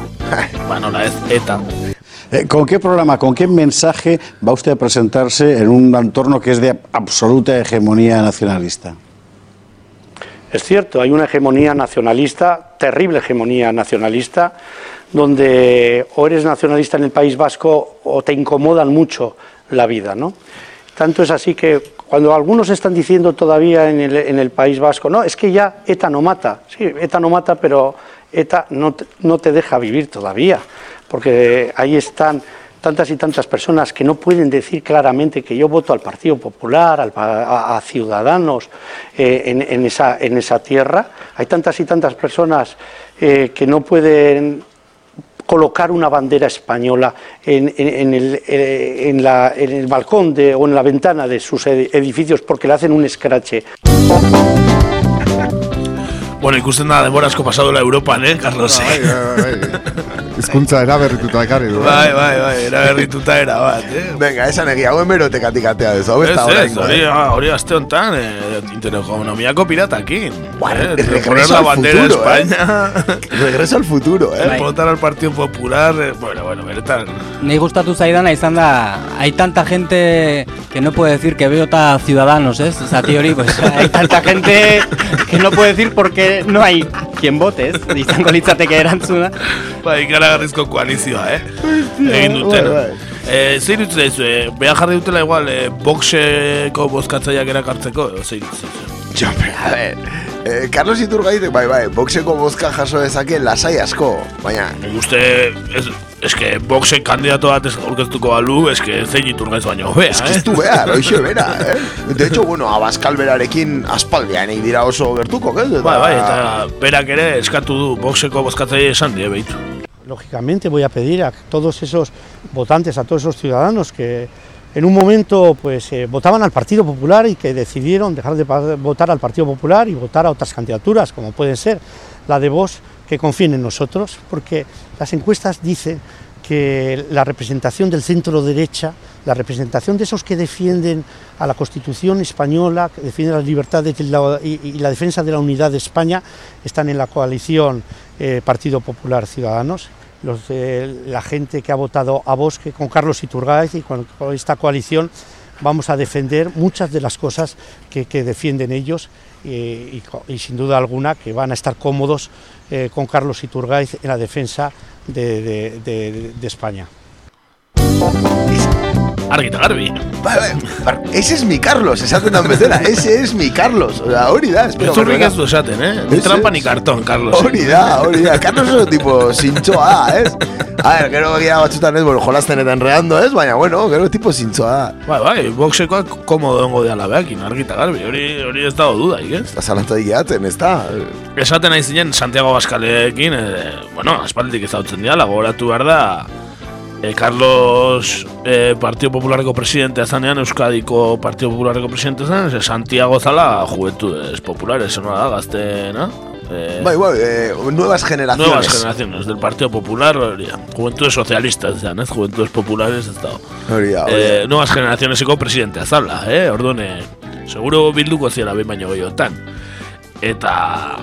ba, nola ez, eta...
Eh, ¿Con qué programa, con qué mensaje va usted a presentarse en un entorno que es de absoluta hegemonía nacionalista?
Es cierto, hay una hegemonía nacionalista, terrible hegemonía nacionalista, donde o eres nacionalista en el País Vasco o te incomodan mucho la vida, ¿no? Tanto es así que cuando algunos están diciendo todavía en el, en el País Vasco, no, es que ya ETA no mata, sí, ETA no mata, pero ETA no no te deja vivir todavía, porque ahí están tantas y tantas personas que no pueden decir claramente que yo voto al Partido Popular, al, a, Ciudadanos eh, en, esa, tierra. Hay tantas y tantas personas eh, que no pueden colocar una bandera española en, eh, el balcón o en la ventana de sus edificios porque le hacen un escrache.
Bueno, ikusten da denbora asko pasadola Europan, eh, Carlos?
Bai, bai, bai. Hizkuntza eraberrituta ekarri du.
Bai, bai, bai, eraberrituta era bat, eh.
Venga, esan egia, hauen berotekatik atea dezu, hau ez da
ez, hori, hori aste honetan, eh, interekonomiako piratakin.
Bueno,
eh,
regreso
la
al
bandera de
futuro,
España.
eh. Regreso al futuro, eh.
Eh, votar al Partido Popular, eh, bueno, bueno, beretan.
Nei gustatu zaidana izan da, hay tanta gente que no puede decir que vota Ciudadanos, ¿eh? Zati hori, pues, hay tanta gente que no puede decir porque no hay quien vote, ¿ez? Izango litzateke erantzuna.
Ba, ikaragarrizko koalizioa, eh? Egin dutena.
bai,
Eh, zein dut zaizu, eh, beha jarri dutela igual, eh, boxeko bozkatzaileak erakartzeko, edo zein dut?
Jo, a ver, eh, Carlos Iturgaitek, bai, bai, boxeko bozka jaso dezake lasai asko, baina...
Uste, ez, eske boxen kandidato bat ez aurkeztuko balu, eske zein iturgaiz baino
que
eh?
ez du behar, hoxe bera, eh? De hecho, bueno, Abascal berarekin aspaldian egin dira oso gertuko, ez?
Bai, bai, eta berak ere eskatu du boxeko bozkatzaile esan die, behitu.
Lógicamente voy a pedir a todos esos votantes, a todos esos ciudadanos que en un momento pues eh, votaban al Partido Popular y que decidieron dejar de votar al Partido Popular y votar a otras candidaturas, como pueden ser la de Vox, que confíen en nosotros, porque las encuestas dicen que la representación del centro derecha, la representación de esos que defienden a la Constitución española, que defienden las libertades y la, defensa de la unidad de España, están en la coalición eh, Partido Popular Ciudadanos. La gente que ha votado a Bosque con Carlos Iturgaiz y con, esta coalición vamos a defender muchas de las cosas que, defienden ellos eh, y, sin duda alguna que van a estar cómodos eh, con Carlos Iturgaiz en la defensa de, España.
Argi eta garbi.
Bai, bai, ese es mi Carlos, esaten dan bezala, ese es mi Carlos. O sea, hori da, espero.
Ezurrik ez du esaten, eh? Ni trampa
es.
ni karton, Carlos.
Hori da, hori da. Carlos oso tipo zintzoa da, ez? A ver, gero egia batzutan ez, bueno, jolasten eta enreando, ez? Baina, bueno, gero tipo zintzoa da.
Bai, bai, boxekoak komodo ongo deala behakin, argi eta garbi, hori, hori ez dago dudaik, ez?
Eta zalantza diaten, ez da?
Esaten nahi zinen Santiago Baskalekin, eh, bueno, aspalditik ezautzen diala, gogoratu behar da, eh, Carlos eh, Partido Popularreko presidentea zanean, Euskadiko Partido Popularreko presidentea zanean, ze Santiago zala Juventudes Populares, zena da, gaztena, Eh,
Bai, bai, eh, nuevas generaciones.
Nuevas generaciones del Partido Popular, hori da. Juventudes Socialistas, zean, ez? Juventudes Populares, ez da.
Hori.
Eh, nuevas generacioneseko presidente azala, eh? Orduan, eh, seguro bilduko ziela behin baino gehiotan. Eta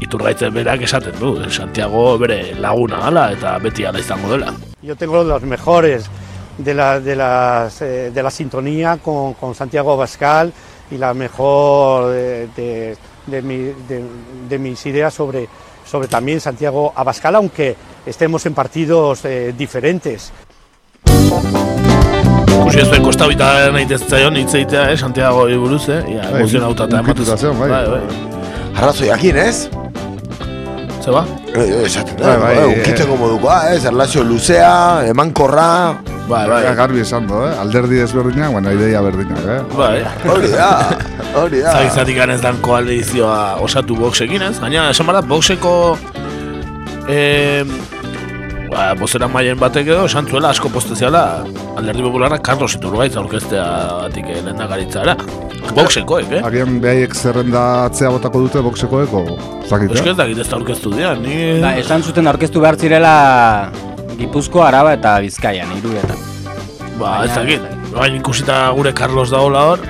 iturgaitzen berak esaten du, Santiago bere laguna gala eta beti ala izango dela.
Yo tengo los mejores de la, de las, eh, de la sintonía con, con Santiago Abascal y la mejor de, de, de mi- de- de mis ideas sobre, sobre también Santiago Abascal, aunque estemos en partidos eh, diferentes.
Ikusi ez duen kostabita nahi zaion hitz egitea, eh, Santiago buruz, eh? Ia, emozionauta eta ematuz.
bai.
bai,
ez?
Zeba?
Eh, Esaten da,
Bai, bai,
bai,
eh.
unkitzeko modukoa, ez? Erlazio luzea, emankorra...
Bai,
bai. Garbi esan du, eh? Alderdi ezberdinak, bueno, ideia berdinak, eh?
Bai.
Hori da, hori da.
Zaizatik ez dan koalizioa osatu boxekin, ez? Gaina, esan barat, boxeko... Eh, ba, bozera maien batek edo, esan zuela asko posteziala alderdi popularra Carlos Iturgaiz aurkestea batik lehen garitzara. Boxekoek, eh?
Agian behaiek zerrenda atzea botako dute boxekoeko, zakit,
Euskal
eh?
ez dakit ez da aurkeztu dian, ni...
Ba, esan zuten aurkeztu behar zirela Gipuzko, Araba eta Bizkaian, hiruetan.
Ba, ez dakit. Baina ikusita gure Carlos dagoela hor,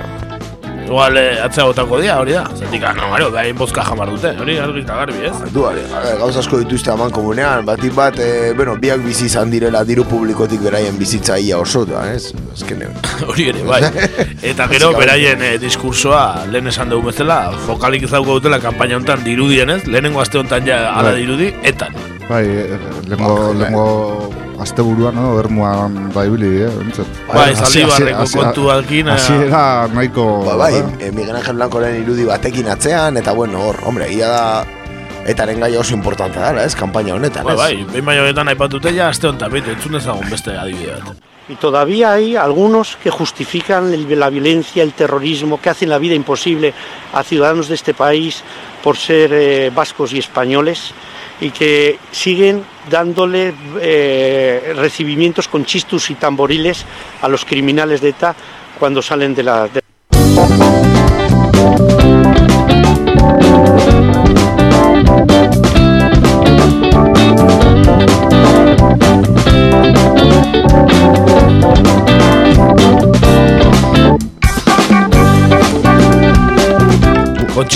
igual eh, atzea botako dia, hori da. Zatik, ah, no, gero, behain bozka jamar dute, hori argi eta garbi, ez?
Du, ari, gauz asko dituzte aman komunean, batik bat, e, bueno, biak bizi izan direla diru publikotik beraien bizitza ia oso, da, ez? Azkenean.
Hori ere, bai. Eta gero, beraien eh, diskursoa, lehen esan dugu bezala, fokalik izauko dutela kanpaina honetan dirudien, ez? Lehenengo aste honetan ja ala
Bai.
dirudi, etan.
Bai, eh, lengo, lengo asteburuan, no, bermuan da ibili, eh? Bintzat.
Bai, Zaldibarreko kontuakin, eh,
Hasiera nahiko...
Ba, bai,
eh?
e, Miguel Ángel Blancoren irudi batekin atzean, eta bueno, hor, hombre, ia da... Etaren gaia oso importante dara, ez, kanpaina honetan,
Bai,
ez?
bai, behin baino honetan aipatute ja aste honetan, bete, entzun dezagun beste adibide bat.
Y todavía hay algunos que justifican la violencia, el terrorismo, que hacen la vida imposible a ciudadanos de este país por ser eh, vascos y españoles y que siguen dándole eh, recibimientos con chistus y tamboriles a los criminales de ETA cuando salen de la...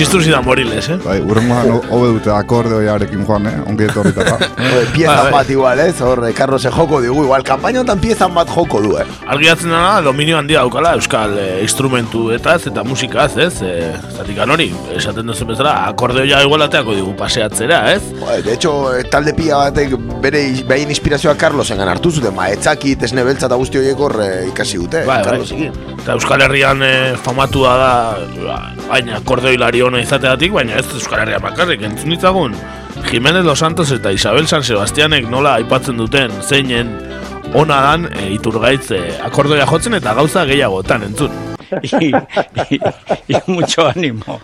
Con txistuz idan moriles, eh?
Bai, urrengoan hobe dute akordeoiarekin joan, eh? Ongi etorritaka.
Bai, piezan bat igual, ez? Hor, eh, Carlos joko digu, igual, kanpaina honetan piezan bat joko du, eh?
Argiatzen dena, dominio handia daukala euskal e, instrumentu eta eta musikaz, ez? E, zatikan hori, esaten duzu bezala, akordeoia igual ateako digu paseatzera, ez?
Bai, de hecho, eh, talde pila batek bere behin inspirazioa Carlosengan hartu zuten, maetzakit, esne beltza eta guzti horiek hor eh, ikasi dute,
Bai, bai.
Carlosekin.
Eta Euskal Herrian e, famatua da, ba, baina akordeoilari ona izateatik, baina ez Euskal Herrian bakarrik, entzun ditzagun, Jimenez Los Santos eta Isabel San Sebastianek nola aipatzen duten zeinen ona dan e, iturgaitz e, akordeoia jotzen eta gauza gehiagotan entzun.
y, y- y mucho ánimo.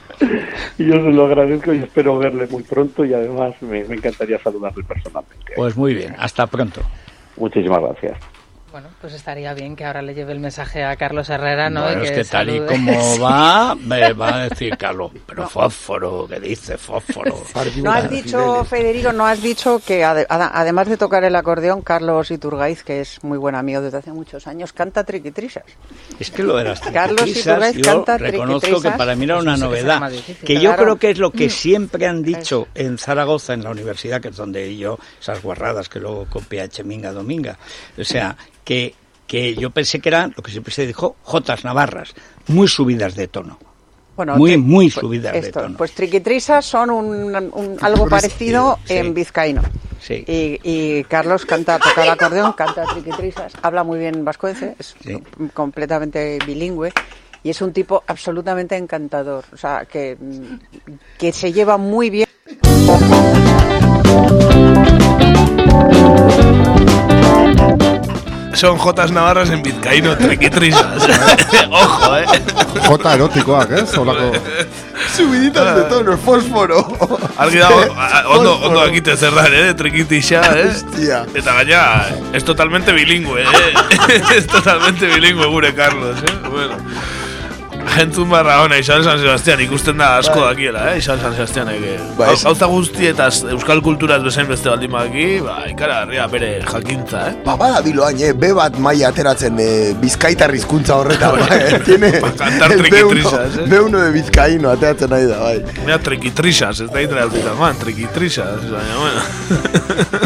Yo se lo agradezco y espero verle muy pronto y además me, me encantaría saludarle personalmente.
Pues muy bien, hasta pronto.
Muchísimas gracias.
Bueno, pues estaría bien que ahora le lleve el mensaje a Carlos Herrera, ¿no?
Bueno,
Y
es que tal y como va, me va a decir Carlos, pero fósforo, que dice fósforo.
No has dicho, Federico, no has dicho que ada- además de tocar el acordeón, Carlos Iturgaiz, que es muy buen amigo desde hace muchos años, canta triquitrisas.
Es que lo de las
Carlos Iturgaiz
yo
canta
reconozco que para mí era una
que será
novedad, que yo
claro.
creo que es lo que
Mm.
siempre han dicho en Zaragoza, en la universidad, que es donde yo, esas guarradas que luego copia Echeminga Dominga, o sea, que, que yo pensé que eran, lo que siempre se dijo, jotas navarras, muy subidas de tono.
Bueno,
muy, muy
pues
subidas de
esto,
tono.
Pues triquitrisas son un, un- algo parecido
sí.
en vizcaíno.
Sí.
Y, y Carlos canta, toca el acordeón, canta triquitrisas, habla muy bien vascuence, es
Sí.
completamente bilingüe y es un tipo absolutamente encantador, o sea, que, que se lleva muy bien.
Son jotas navarras en vizcaíno, triquitrisas. Ojo, eh.
Jota erotikoak, ez? Olako...
Subiditas de tono, fósforo.
Argi dago, ondo, ondo akite zerran, eh, trikitixa, eh?
Hostia.
Eta gaina, es totalmente bilingüe, eh? es totalmente bilingüe gure Carlos, eh? Bueno. Entzun barra hona, Isabel San Sebastián ikusten da asko
Bai.
dakiela, eh? Isabel San Sebastián ege.
Bai, ez-
Gauza guzti eta euskal kulturaz bezain beste baldin baki, ba, ikara herria bere jakintza, eh?
Ba, bada biloain, eh? be bat maila ateratzen eh, bizkaitar hizkuntza horretan, bai, eh? Tiene
cantar
el B1,
triquitrisas, eh?
B1 de bizkaino ateratzen nahi da, bai.
Mira, triquitrisas, ez da hidrautita, man, triquitrisas, baina, bueno.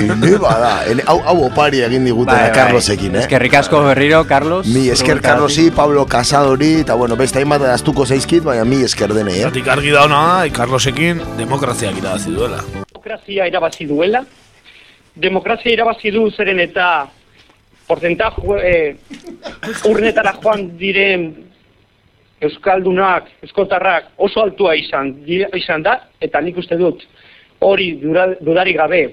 Ene bada, hau, hau opari egin diguten
Bai, bai.
Carlosekin, eh?
Eskerrik asko berriro, Carlos.
Mi esker Carlosi, Pablo Casadori, eta bueno, beste hainbat aztuko zaizkit, baina mi esker denei, eh?
Zatik argi da hona da, Carlosekin demokraziak irabazi duela.
demokrazia irabazi duela. Demokrazia irabazi du zeren eta porcentaje eh, urnetara joan diren euskaldunak, eskotarrak oso altua izan izan da eta nik uste dut hori dudarik gabe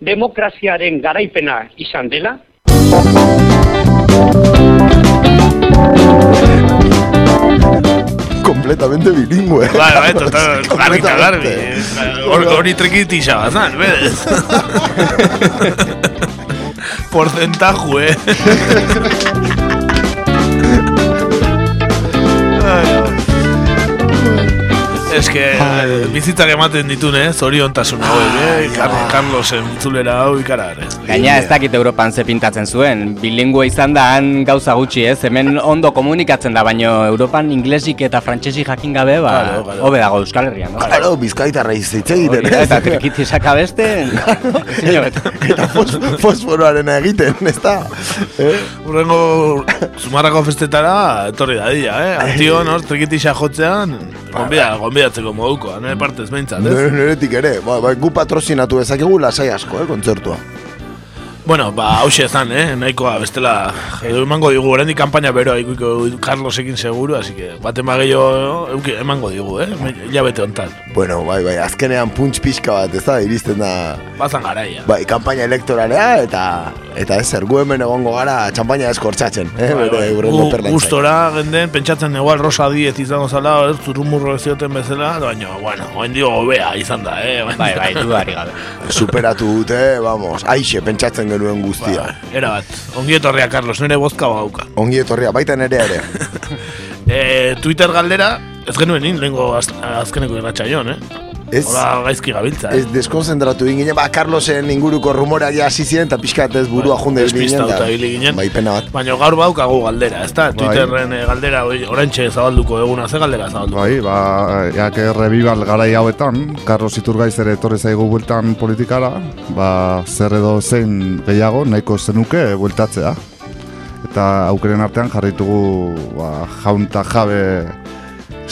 demokraziaren garaipena izan dela.
Completamente bilingüe.
Bai, bai, total, garbi eta garbi.
Completamente.
Hor- Hori trikitisa bazan, Ez que bizitzak ematen ditun, eh? Zoriontasun hauek, eh? Car Carlosen itzulera hau ikarar, eh?
Gaina ez dakit Europan ze pintatzen zuen. Bilingüe izan da han gauza gutxi ez. Hemen ondo komunikatzen da, baino Europan inglesik eta frantsesik jakin gabe, ba,
Claro, claro.
hobe dago Euskal Herrian, no?
Claro, bizkaitarra hitz egiten,
da, Eta trikitisak abeste, Zinio, eta-
eta fos, fosforoarena egiten, ez da? Eh?
Urrengo Zumarrako festetara etorri da dia, eh? Antio, no? Trikitisa jotzean, gonbida, gonbidatzeko moduko, nire partez behintzat, ez?
Nire, niretik ere, ba, ba, gu patrozinatu dezakegu lasai asko, eh, kontzertua.
Bueno, ba, hause ezan, eh? Nahikoa, bestela, edo emango digu, oraindik kanpaina beroa ikuiko Carlosekin seguru, así que, baten gehiago euki- emango digu, eh? Ilabete hontan.
Bueno, bai, bai, azkenean punts pixka bat, ez da, iristen da...
Bazan garaia.
Bai, kanpaina elektoralea eta eta ez zer, gu hemen egongo gara txampaina eskortzatzen, eh,
Bai,
bere
bai.
urrengo.
Gustora, genden, pentsatzen igual rosa diez izango zala, ez, zurrumurro ez zioten bezala, baina, bueno, oen dio hobea izan da, eh?
Bai, bai, dudari gabe.
Superatu dute, vamos, aixe pentsatzen genuen guztia.
Era bat, ongi etorria, Carlos, nire bozka bauka.
Ongi etorria, baita nere ere.
E, Twitter galdera, ez genuen in, lehenko az, azkeneko irratxaion, eh?
Ez-
Hola, gaizki gabiltza, eh?
Ez deskonzentratu egin ginen, ba, Carlosen inguruko rumoreak ja hasi ziren, eta pixkat ez burua junde ginen, da,
ginen.
bai pena bat.
Baina gaur baukagu galdera, ez da?
Bai.
Twitterren eh, galdera, oraintxe zabalduko eguna, ze galdera zabalduko?
Bai, ba, jak revival garai hauetan, Carlos Iturgaiz ere etorri zaigu bueltan politikara, ba, zer edo zein gehiago nahiko zenuke bueltatzea. Eta aukeren artean jarritugu ba, jaun eta jabe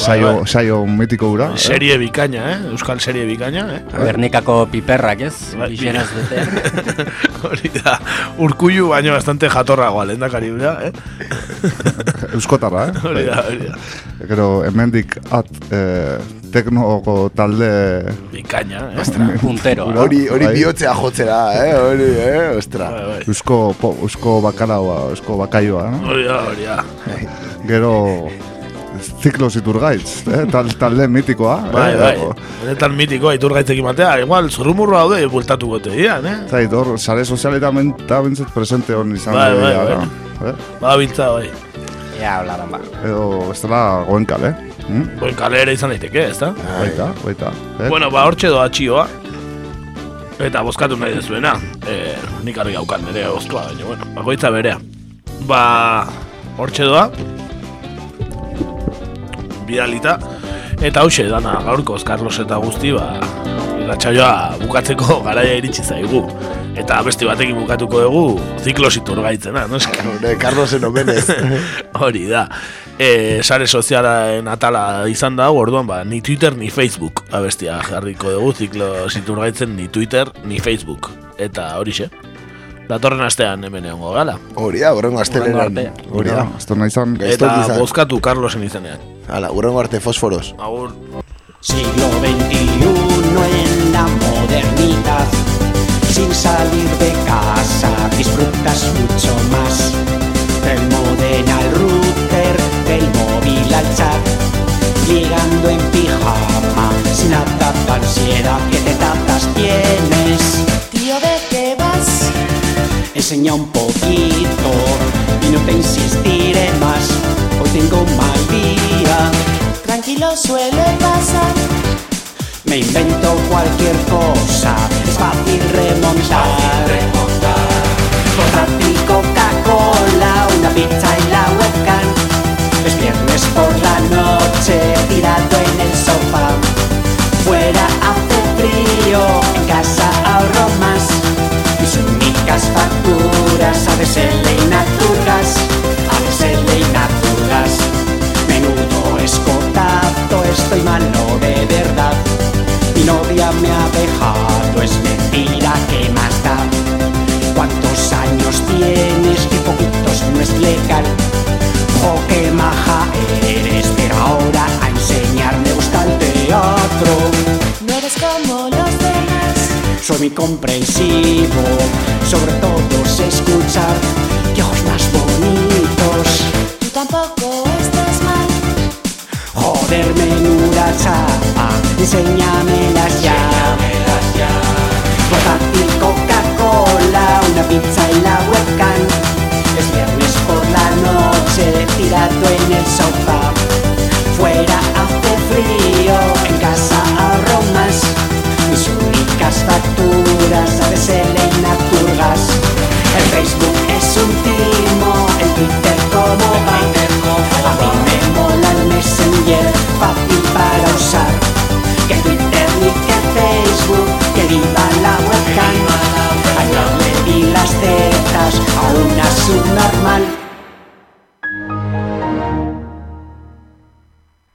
saio,
bai.
saio mitiko gura.
Serie bikaina, eh? Euskal serie bikaina, eh?
Gernikako piperrak, ez?
Bai,
Bixenaz bete.
Hori da, urkullu baino bastante jatorragoa, lehendakari bera, eh?
Euskotarra, eh?
Hori da, hori da.
Gero, hemendik at eh, teknoko talde...
Bikaina, eh?
Puntero.
Hori, hori
Bai.
bihotzea jotzera, eh, hori, eh, ostra.
Eusko, po, eusko bakaraua, eusko bakaioa, no?
Hori da, hori da.
Gero ziklo ziturgaitz, eh? Tal, talde mitikoa.
Bai,
eh?
bai. Benetan mitikoa iturgaitzekin batea, igual, zurrumurro haude bultatuko te dian, eh?
Zait, hor, sare sozialetan benta bintzat presente hon izan
Bai, bai, bai.
Eh?
Badabiltza, bai.
Ja, hablaran ba.
Edo, ez dela goen kale. Hm?
Buen kale ere izan daiteke, ez da?
Baita, baita. Eh?
Bueno, ba, hortxe doa txioa. Eta bozkatu nahi dezuena. E, nik argi haukan nire oztua, baina, bueno, bakoitza berea. Ba, hortxe doa. Bidalita. Eta hause, dana gaurkoz, Carlos eta guzti, ba, irratsaioa bukatzeko garaia iritsi zaigu. Eta beste batekin bukatuko dugu ziklos iturgaitzena, no?
Hore, Carlosen omenez.
Hori da. E, sare sozialaren atala izan da, orduan ba, ni Twitter ni Facebook abestia jarriko dugu ziklo ziturgaitzen ni Twitter ni Facebook. Eta horixe. Datorren astean hemen egongo gala.
Hori da, urrengo astelenan. Hori da.
Azto nahi zan.
Eta bozkatu Carlosen izenean.
Hala, urrengo arte fosforos.
Agur.
Siglo XXI en la modernidad. Sin salir de casa disfrutas mucho más. Del modem al router, del móvil al chat. Ligando en pijama, sin la tanta ansiedad que te tatas tienes.
Tío, ¿de qué vas?
Enseña un poquito no te insistiré más. Hoy tengo un mal día.
Tranquilo suele pasar.
Me invento cualquier cosa, es fácil remontar. Coca-Cola, una pizza y la webcam. Es viernes por la noche, tirado en el sofá. Fuera hace frío, en casa ahorro más. Únicas facturas, ADSL y Naturgas. ADSL y Naturgas. Menudo escotazo, estoy malo de verdad. Mi novia me ha dejado, es mentira que más da. ¿Cuántos años tienes? Que poquitos no es legal. Oh, qué maja eres, pero ahora a enseñarme gusta el teatro.
No eres como demás.
Soy muy comprensivo, sobre todo sé escuchar que ojos más bonitos.
Tú tampoco estás mal.
Joder, menuda chapa, enséñamelas ya. Portátil Coca-Cola, una pizza y la webcam. Es viernes por la noche, tirado en el sofá. Fuera hace frío, en casa ahorro más. Únicas facturas, ADSL y Naturgas. El Facebook es un timo, el Twitter como va. A mí me mola el Messenger, fácil para usar. Que Twitter ni que Facebook, que viva la webcam. Ayer le di las tetas a una subnormal.